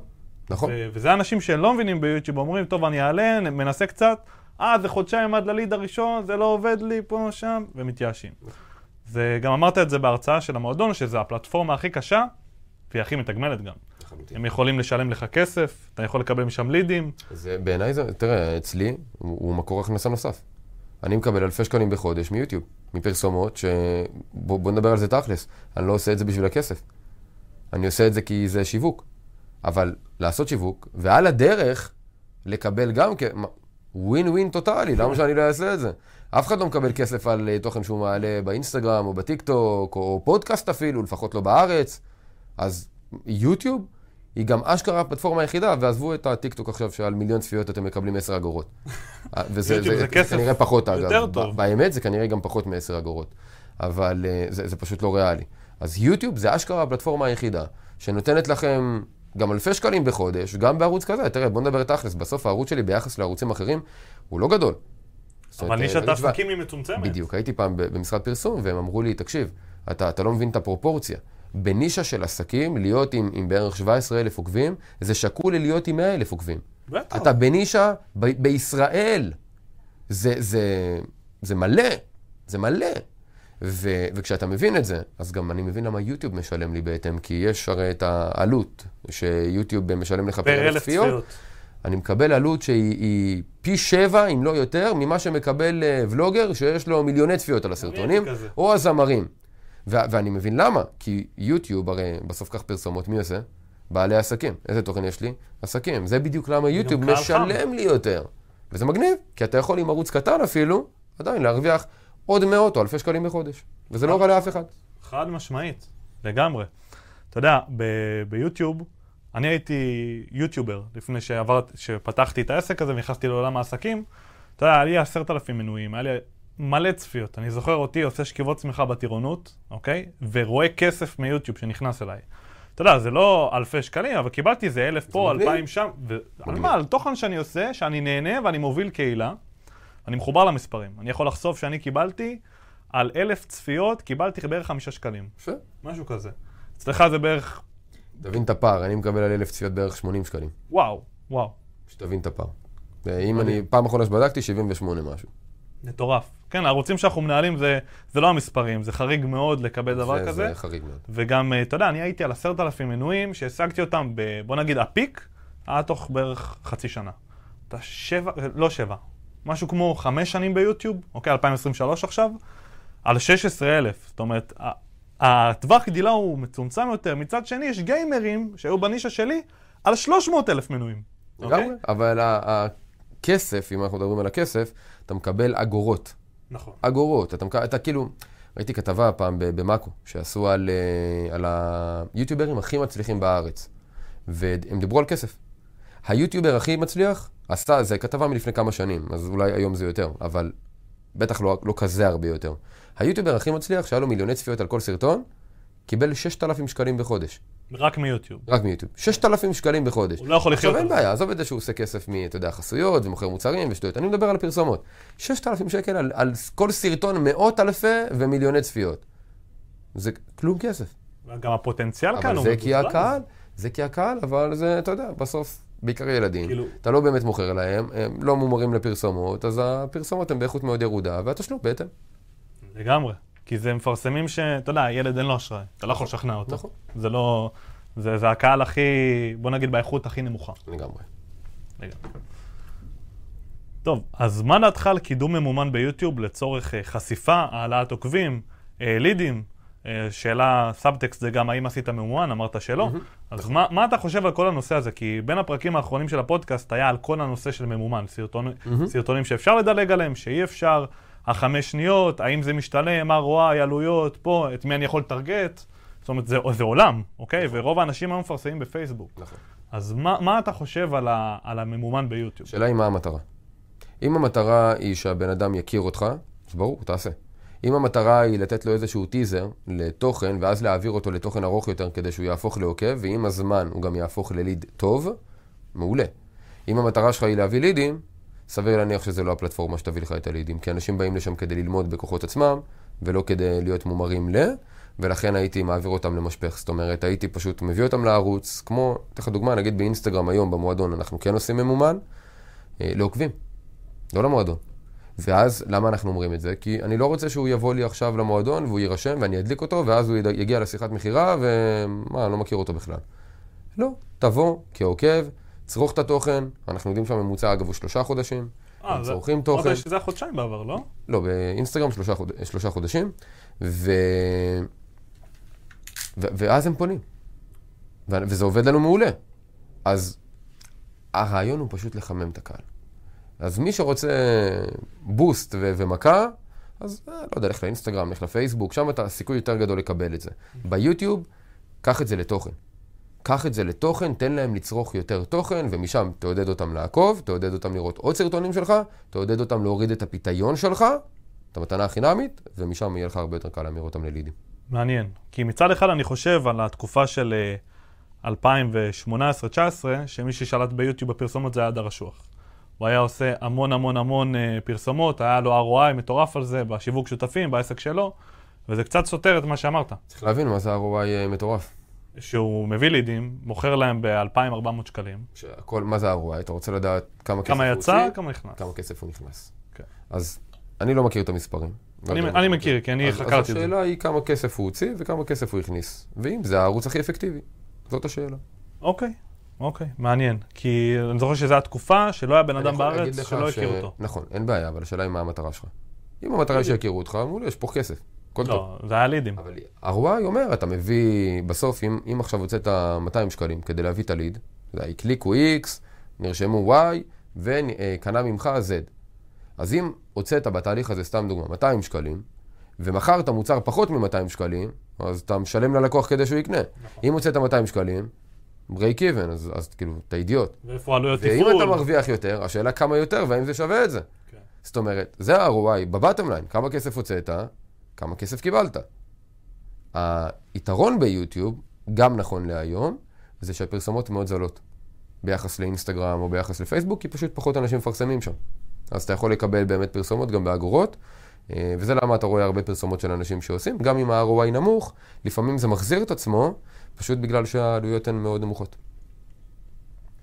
נכון. ו- וזה אנשים שלא מבינים ביוטיוב, אומרים, טוב, אני אעלה, מנסה קצת, אה, זה חודשיים עד לליד הראשון, זה לא עובד לי פה, שם, ומתייאשים. זה, גם אמרת את זה בהרצאה של המועדון, שזו הפלטפורמה הכי קשה, והיא הכי מתגמלת גם. לחלוטין. הם יכולים לשלם לך כסף, אתה יכול לקבל משם לידים. זה, בעיניי זה, תראה, אצלי הוא, הוא מקור הכנסה נוסף. אני מקבל אלפי שקלים בחודש מיוטיוב, מפרסומות, ש... בוא, בוא נדבר על זה תכלס. אני לא עושה את זה בשביל הכסף. אני עושה את זה כי זה שיווק. אבל לעשות שיווק, ועל הדרך לקבל גם כ... ווין ווין טוטאלי, למה שאני לא אעשה את זה? אף אחד לא מקבל כסף על אה, תוכן שהוא מעלה באינסטגרם או בטיק טוק, או פודקאסט אפילו, לפחות לא בארץ. אז יוטיוב היא גם אשכרה הפלטפורמה היחידה, ועזבו את הטיק טוק עכשיו שעל מיליון צפיות אתם מקבלים 10 אגורות. אה, וזה יוטיוב זה כסף כנראה פחות אגב. יותר טוב. באמת זה כנראה גם פחות מ-10 אגורות. אבל אה, זה, זה פשוט לא ריאלי. אז יוטיוב זה אשכרה הפלטפורמה היחידה, שנותנת לכם גם אלפי שקלים בחודש, גם בערוץ כזה. תראה, בוא נדבר תכלס, בסוף הערוץ שלי ביחס לערוצים אחרים הוא לא גדול. אבל נישת אה, יש- העסקים היא מצומצמת. בדיוק, הייתי פעם במשרד פרסום, והם אמרו לי, תקשיב, אתה, אתה לא מבין את הפרופורציה. בנישה של עסקים, להיות עם, עם בערך 17,000 עוקבים, זה שקול ללהיות עם 100,000 עוקבים. בטח. אתה בנישה ב- בישראל. זה, זה, זה מלא, זה מלא. ו, וכשאתה מבין את זה, אז גם אני מבין למה יוטיוב משלם לי בהתאם, כי יש הרי את העלות שיוטיוב משלם לך פר אלף צפיות. אני מקבל עלות שהיא היא פי שבע, אם לא יותר, ממה שמקבל אה, ולוגר שיש לו מיליוני צפיות על הסרטונים. או הזמרים. ואני מבין למה, כי יוטיוב, הרי בסוף כך פרסומות, מי עושה? בעלי עסקים. איזה תוכן יש לי? עסקים. זה בדיוק למה יוטיוב משלם לי יותר. וזה מגניב, כי אתה יכול עם ערוץ קטן אפילו, עדיין להרוויח עוד מאות או אלפי שקלים בחודש. וזה לא רע לאף אחד. חד משמעית, לגמרי. אתה יודע, ביוטיוב, אני הייתי יוטיובר לפני שעברת, שפתחתי את העסק הזה ונכנסתי לעולם העסקים. אתה יודע, היה לי עשרת אלפים מנויים, היה לי מלא צפיות. אני זוכר אותי עושה שכיבות צמיחה בטירונות, אוקיי? ורואה כסף מיוטיוב שנכנס אליי. אתה יודע, זה לא אלפי שקלים, אבל קיבלתי איזה אלף פה. אלפיים שם. ועל מגניב. מה? על תוכן שאני עושה, שאני נהנה ואני מוביל קהילה. אני מחובר למספרים. אני יכול לחשוף שאני קיבלתי על אלף צפיות, קיבלתי בערך חמישה שקלים. יפה. משהו כזה. אצלך זה בערך, תבין את הפער, אני מקבל על אלף צפיות בערך 80 שקלים. וואו, וואו. שתבין את הפער. ואם אני, פעם אחרונה שבדקתי, 78 משהו. מטורף. כן, הערוצים שאנחנו מנהלים זה, זה לא המספרים, זה חריג מאוד לקבל דבר זה, כזה. זה חריג מאוד. וגם, אה, אתה יודע, אני הייתי על עשרת אלפים מנויים, שהשגתי אותם, ב, בוא נגיד, הפיק, היה תוך בערך חצי שנה. אתה שבע, לא שבע, משהו כמו חמש שנים ביוטיוב, אוקיי, 2023 עכשיו, על 16,000. זאת אומרת, הטווח גדילה הוא מצומצם יותר. מצד שני, יש גיימרים שהיו בנישה שלי על 300,000 מנויים. אוקיי? לגמרי. אבל ה- הכסף, אם אנחנו מדברים על הכסף, אתה מקבל אגורות. נכון. אגורות. אתה, מקבל- אתה כאילו, ראיתי כתבה פעם במאקו, שעשו על, אה, על היוטיוברים הכי מצליחים בארץ. והם דיברו על כסף. היוטיובר הכי מצליח עשה, זה כתבה מלפני כמה שנים, אז אולי היום זה יותר, אבל בטח לא, לא כזה הרבה יותר. היוטיובר הכי מצליח, שהיה לו מיליוני צפיות על כל סרטון, קיבל 6,000 שקלים בחודש. רק מיוטיוב. רק מיוטיוב. 6,000 שקלים בחודש. הוא לא יכול לחיות עכשיו אין. בעיה, עזוב את זה שהוא עושה כסף מ, אתה יודע, חסויות ומוכר מוצרים ושטויות. אני מדבר על הפרסומות. 6,000 שקל על, על כל סרטון מאות אלפי ומיליוני צפיות. זה כלום כסף. גם הפוטנציאל כאן אבל הוא זה כי. הקהל, זה כי הקהל, אבל זה, אתה יודע, בסוף, בעיקר ילדים. כאילו- אתה לא באמת מוכר להם, הם לא מומרים לפרסומות, אז הפרסומות הן באיכות מאוד ירודה, והתשלום בהתאם. לגמרי. כי זה מפרסמים ש... אתה יודע, ילד אין לו אשראי. אתה לא יכול לשכנע אותו. נכון. זה לא... זה, זה הקהל הכי, בוא נגיד, באיכות הכי נמוכה. לגמרי. לגמרי. טוב, אז מה דעתך על קידום ממומן ביוטיוב לצורך אה, חשיפה, העלאת עוקבים, אה, לידים? אה, שאלה, סאבטקסט זה גם האם עשית ממומן, אמרת שלא. אז מה, מה אתה חושב על כל הנושא הזה? כי בין הפרקים האחרונים של הפודקאסט היה על כל הנושא של ממומן, סרטון, סרטונים שאפשר לדלג עליהם, שאי אפשר, החמש שניות, האם זה משתלם, ROI, עלויות, פה, את מי אני יכול לטרגט. זאת אומרת, זה, זה עולם, אוקיי? ורוב האנשים היום מפרסמים בפייסבוק. נכון. אז מה, מה אתה חושב על, ה, על הממומן ביוטיוב? השאלה היא מה המטרה. אם המטרה היא שהבן אדם יכיר אותך, אז ברור, תעשה. אם המטרה היא לתת לו איזשהו טיזר לתוכן, ואז להעביר אותו לתוכן ארוך יותר כדי שהוא יהפוך לעוקב, ועם הזמן הוא גם יהפוך לליד טוב, מעולה. אם המטרה שלך היא להביא לידים, סביר להניח שזה לא הפלטפורמה שתביא לך את הלידים, כי אנשים באים לשם כדי ללמוד בכוחות עצמם, ולא כדי להיות מומרים ל... ולכן הייתי מעביר אותם למשפך. זאת אומרת, הייתי פשוט מביא אותם לערוץ, כמו, אתן לך דוגמה, נגיד באינסטגרם היום במועדון אנחנו כן עושים ממומן, אה, לעוקבים, לא למועדון. ואז, למה אנחנו אומרים את זה? כי אני לא רוצה שהוא יבוא לי עכשיו למועדון והוא יירשם ואני אדליק אותו, ואז הוא יגיע לשיחת מכירה ומה, אני לא מכיר אותו בכלל. לא, תבוא כעוקב, צרוך את התוכן, אנחנו יודעים שהממוצע אגב הוא שלושה חודשים, אה, הם זה- צורכים תוכן. אמרת שזה היה חודשיים בעבר, לא? לא, באינסטגרם שלושה, חוד... שלושה חודשים, ו... ו... ואז הם פונים. ו... וזה עובד לנו מעולה. אז הרעיון הוא פשוט לחמם את הקהל. אז מי שרוצה בוסט ו... ומכה, אז אה, לא יודע, לך לאינסטגרם, לך לפייסבוק, שם אתה סיכוי יותר גדול לקבל את זה. ביוטיוב, קח את זה לתוכן. קח את זה לתוכן, תן להם לצרוך יותר תוכן, ומשם תעודד אותם לעקוב, תעודד אותם לראות עוד סרטונים שלך, תעודד אותם להוריד את הפיתיון שלך, את המתנה החינמית, ומשם יהיה לך הרבה יותר קל להמיר אותם ללידים. מעניין. כי מצד אחד אני חושב על התקופה של אה, 2018-2019, שמי ששלט ביוטיוב בפרסומות זה היה הדר אשוח. הוא היה עושה המון המון המון אה, פרסומות, היה לו ROI מטורף על זה, בשיווק שותפים, בעסק שלו, וזה קצת סותר את מה שאמרת. צריך להבין מה זה ROI אה, מטורף. שהוא מביא לידים, מוכר להם ב-2,400 שקלים. שהכל, מה זה ROI? אתה רוצה לדעת כמה כסף כמה הוא יצא, הוציא, כמה נכנס. כמה כסף הוא נכנס. כן. אז אני לא מכיר את המספרים. לא אני- מה אני מכיר, כי אני אז- חקרתי את זה. אז השאלה היא כמה כסף הוא הוציא וכמה כסף הוא הכניס. ואם זה הערוץ הכי אפקטיבי. זאת השאלה. אוקיי, אוקיי, מעניין. כי אני זוכר שזו התקופה שלא היה בן אדם בארץ שלא ש- הכיר אותו. נכון, אין בעיה, אבל השאלה היא מה המטרה שלך. אם המטרה היא שיכירו אותך, מעולה, יש פה כסף. הכל טוב. לא, זה היה לידים. אבל ROI אומר, אתה מביא, בסוף, אם, אם עכשיו הוצאת 200 שקלים כדי להביא את הליד, הקליקו X, נרשמו Y, וקנה ממך Z. אז אם הוצאת בתהליך הזה, סתם דוגמה, 200 שקלים, ומכרת מוצר פחות מ-200 שקלים, אז אתה משלם ללקוח כדי שהוא יקנה. אם הוצאת 200 שקלים, break even, אז, אז כאילו, אתה אידיוט. ואיפה עלויות ואם תפעול? אתה מרוויח יותר, השאלה כמה יותר והאם זה שווה את זה. כן. זאת אומרת, זה ה-ROI בבטם ליין, כמה כסף הוצאת, כמה כסף קיבלת. היתרון ביוטיוב, גם נכון להיום, זה שהפרסומות מאוד זולות. ביחס לאינסטגרם או ביחס לפייסבוק, כי פשוט פחות אנשים מפרסמים שם. אז אתה יכול לקבל באמת פרסומות גם באגורות, אה, וזה למה אתה רואה הרבה פרסומות של אנשים שעושים. גם אם ה-ROI נמוך, לפעמים זה מחזיר את עצמו, פשוט בגלל שהעלויות הן מאוד נמוכות.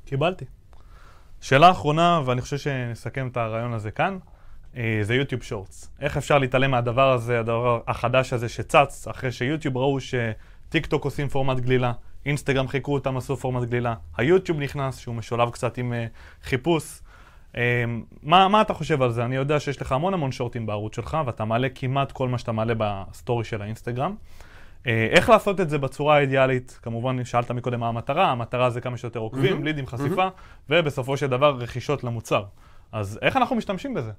קיבלתי. שאלה אחרונה, ואני חושב שנסכם את הרעיון הזה כאן. אה, זה יוטיוב שורטס. איך אפשר להתעלם מהדבר הזה, הדבר החדש הזה שצץ, אחרי שיוטיוב ראו שטיק טוק עושים פורמט גלילה, אינסטגרם חיקו אותם, עשו פורמט גלילה, היוטיוב נכנס, שהוא משולב קצת עם אה, חיפוש. אה, מה, מה אתה חושב על זה? אני יודע שיש לך המון המון shorts-ים בערוץ שלך, ואתה מעלה כמעט כל מה שאתה מעלה בסטורי של האינסטגרם. אה, איך לעשות את זה בצורה האידיאלית? כמובן, שאלת מקודם מה המטרה, המטרה זה כמה שיותר עוקבים, mm-hmm. לידים, חשיפה, mm-hmm. ובסופו של דבר רכישות למוצר. אז איך אנחנו משתמשים בזה?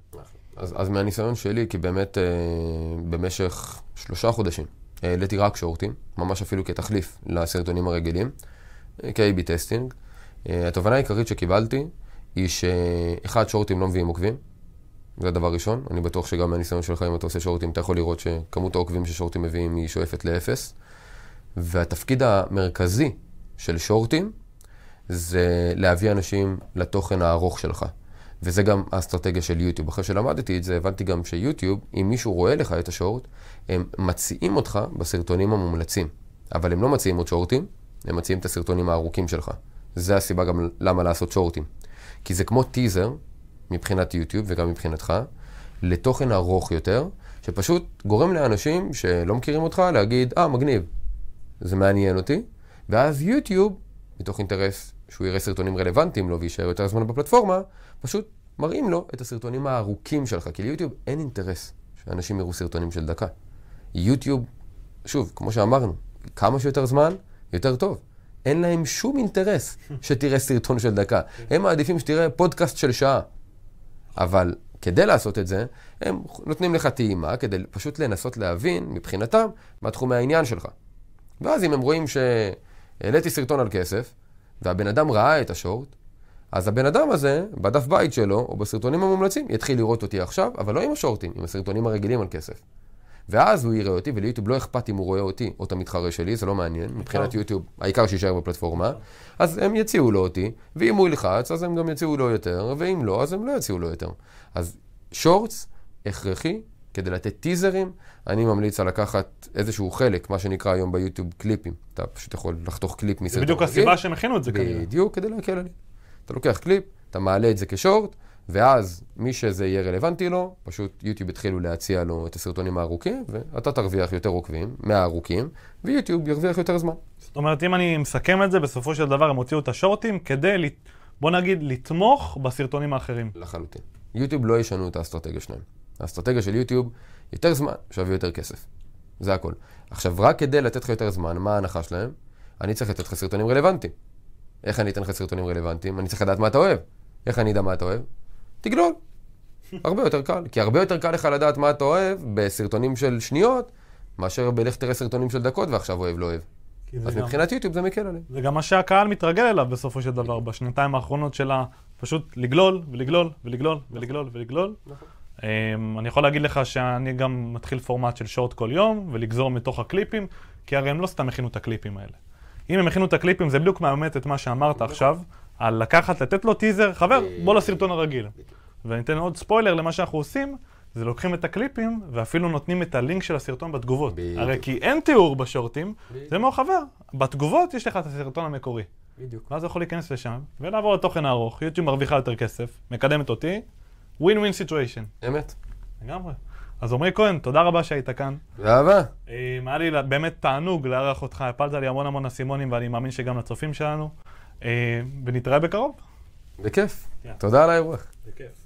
אז, אז מהניסיון שלי, כי באמת אה, במשך שלושה חודשים העליתי רק שורטים, ממש אפילו כתחליף לסרטונים הרגילים, אה, כ-AB testing. אה, התובנה העיקרית שקיבלתי היא שאחד, שורטים לא מביאים עוקבים. זה הדבר ראשון. אני בטוח שגם מהניסיון שלך, אם אתה עושה שורטים, אתה יכול לראות שכמות העוקבים ששורטים מביאים היא שואפת לאפס. והתפקיד המרכזי של שורטים זה להביא אנשים לתוכן הארוך שלך. וזה גם האסטרטגיה של יוטיוב. אחרי שלמדתי את זה, הבנתי גם שיוטיוב, אם מישהו רואה לך את השורט, הם מציעים אותך בסרטונים המומלצים. אבל הם לא מציעים עוד שורטים, הם מציעים את הסרטונים הארוכים שלך. זה הסיבה גם למה לעשות שורטים. כי זה כמו טיזר, מבחינת יוטיוב וגם מבחינתך, לתוכן ארוך יותר, שפשוט גורם לאנשים שלא מכירים אותך להגיד, אה, ah, מגניב, זה מעניין אותי, ואז יוטיוב, מתוך אינטרס שהוא יראה סרטונים רלוונטיים לו ויישאר יותר זמן בפלטפורמה, פשוט מראים לו את הסרטונים הארוכים שלך, כי ליוטיוב אין אינטרס שאנשים יראו סרטונים של דקה. יוטיוב, שוב, כמו שאמרנו, כמה שיותר זמן, יותר טוב. אין להם שום אינטרס שתראה סרטון של דקה. הם מעדיפים שתראה פודקאסט של שעה. אבל כדי לעשות את זה, הם נותנים לך טעימה כדי פשוט לנסות להבין, מבחינתם, מה תחום העניין שלך. ואז אם הם רואים שהעליתי סרטון על כסף, והבן אדם ראה את השורט, אז הבן אדם הזה, בדף בית שלו, או בסרטונים המומלצים, יתחיל לראות אותי עכשיו, אבל לא עם השורטים, עם הסרטונים הרגילים על כסף. ואז הוא יראה אותי, וליוטיוב לא אכפת אם הוא רואה אותי או את המתחרה שלי, זה לא מעניין. מבחינת יוטיוב, העיקר שיישאר בפלטפורמה. אז הם יציעו לו אותי, ואם הוא ילחץ, אז הם גם יציעו לו יותר, ואם לא, אז הם לא יציעו לו יותר. אז שורטס, הכרחי, כדי לתת טיזרים, אני ממליץ על לקחת איזשהו חלק, מה שנקרא היום ביוטיוב קליפים. אתה פשוט יכול לחתוך קליפ מסרטון. זה בדיוק הסיבה שהם הכינו את זה כנראה. בדיוק, כדי להקל עלי. אתה לוקח קליפ, אתה מעלה את זה כשורט, ואז מי שזה יהיה רלוונטי לו, פשוט יוטיוב יתחילו להציע לו את הסרטונים הארוכים, ואתה תרוויח יותר עוקבים מהארוכים, ויוטיוב ירוויח יותר זמן. זאת אומרת, אם אני מסכם את זה, בסופו של דבר הם הוציאו את השורטים כדי, בוא נגיד, לתמוך בסרטונים האחרים. לחלוטין. יוטיוב לא ישנו את האסטרטגיה שלהם. האסטרטגיה של יוטיוב, יותר זמן, שווה יותר כסף. זה הכל. עכשיו, רק כדי לתת לך יותר זמן, מה ההנחה שלהם? אני צריך לתת לך סרטונים רלוונטיים. איך אני אתן לך סרטונים רלוונטיים? אני צריך לדעת מה אתה אוהב. איך אני אדע מה אתה אוהב? תגלול. הרבה יותר קל. כי הרבה יותר קל לך לדעת מה אתה אוהב בסרטונים של שניות, מאשר בלך תראה סרטונים של דקות ועכשיו אוהב לא אוהב. אז גם... מבחינת יוטיוב זה מקל עליהם. זה גם מה שהקהל מתרגל אליו בסופו של דבר, בשנתיים האחרונות שלה, פשוט לגלול ולגלול ולגלול ולגלול ולגלול. נכון. אמ, אני יכול להגיד לך שאני גם מתחיל פורמט של שורט כל יום, ולגזור מתוך הקליפים, כי הרי הם לא סתם הכינו את הקליפים האלה. אם הם הכינו את הקליפים, זה בדיוק מאמת את מה שאמרת עכשיו, על לקחת, לתת לו טיזר, חבר, בוא לסרטון הרגיל. ואני אתן עוד ספוילר למה שאנחנו עושים, זה לוקחים את הקליפים, ואפילו נותנים את הלינק של הסרטון בתגובות. בדיוק. הרי כי אין תיאור בשורטים, בדיוק. זה מאוד חבר. בתגובות יש לך את הסרטון המקורי. בדיוק. ואז יכול להיכנס לשם, ולעבור לתוכן הארוך, יוטיוב מרוויחה יותר כסף, מקדמת אותי, ווין ווין סיטואשן. אמת. לגמרי. אז עמרי כהן, תודה רבה שהיית כאן. באהבה. אה, היה לי באמת תענוג לארח אותך, הפלת לי המון המון אסימונים, ואני מאמין שגם לצופים שלנו. אה, ונתראה בקרוב. בכיף. תודה על האירוח. בכיף.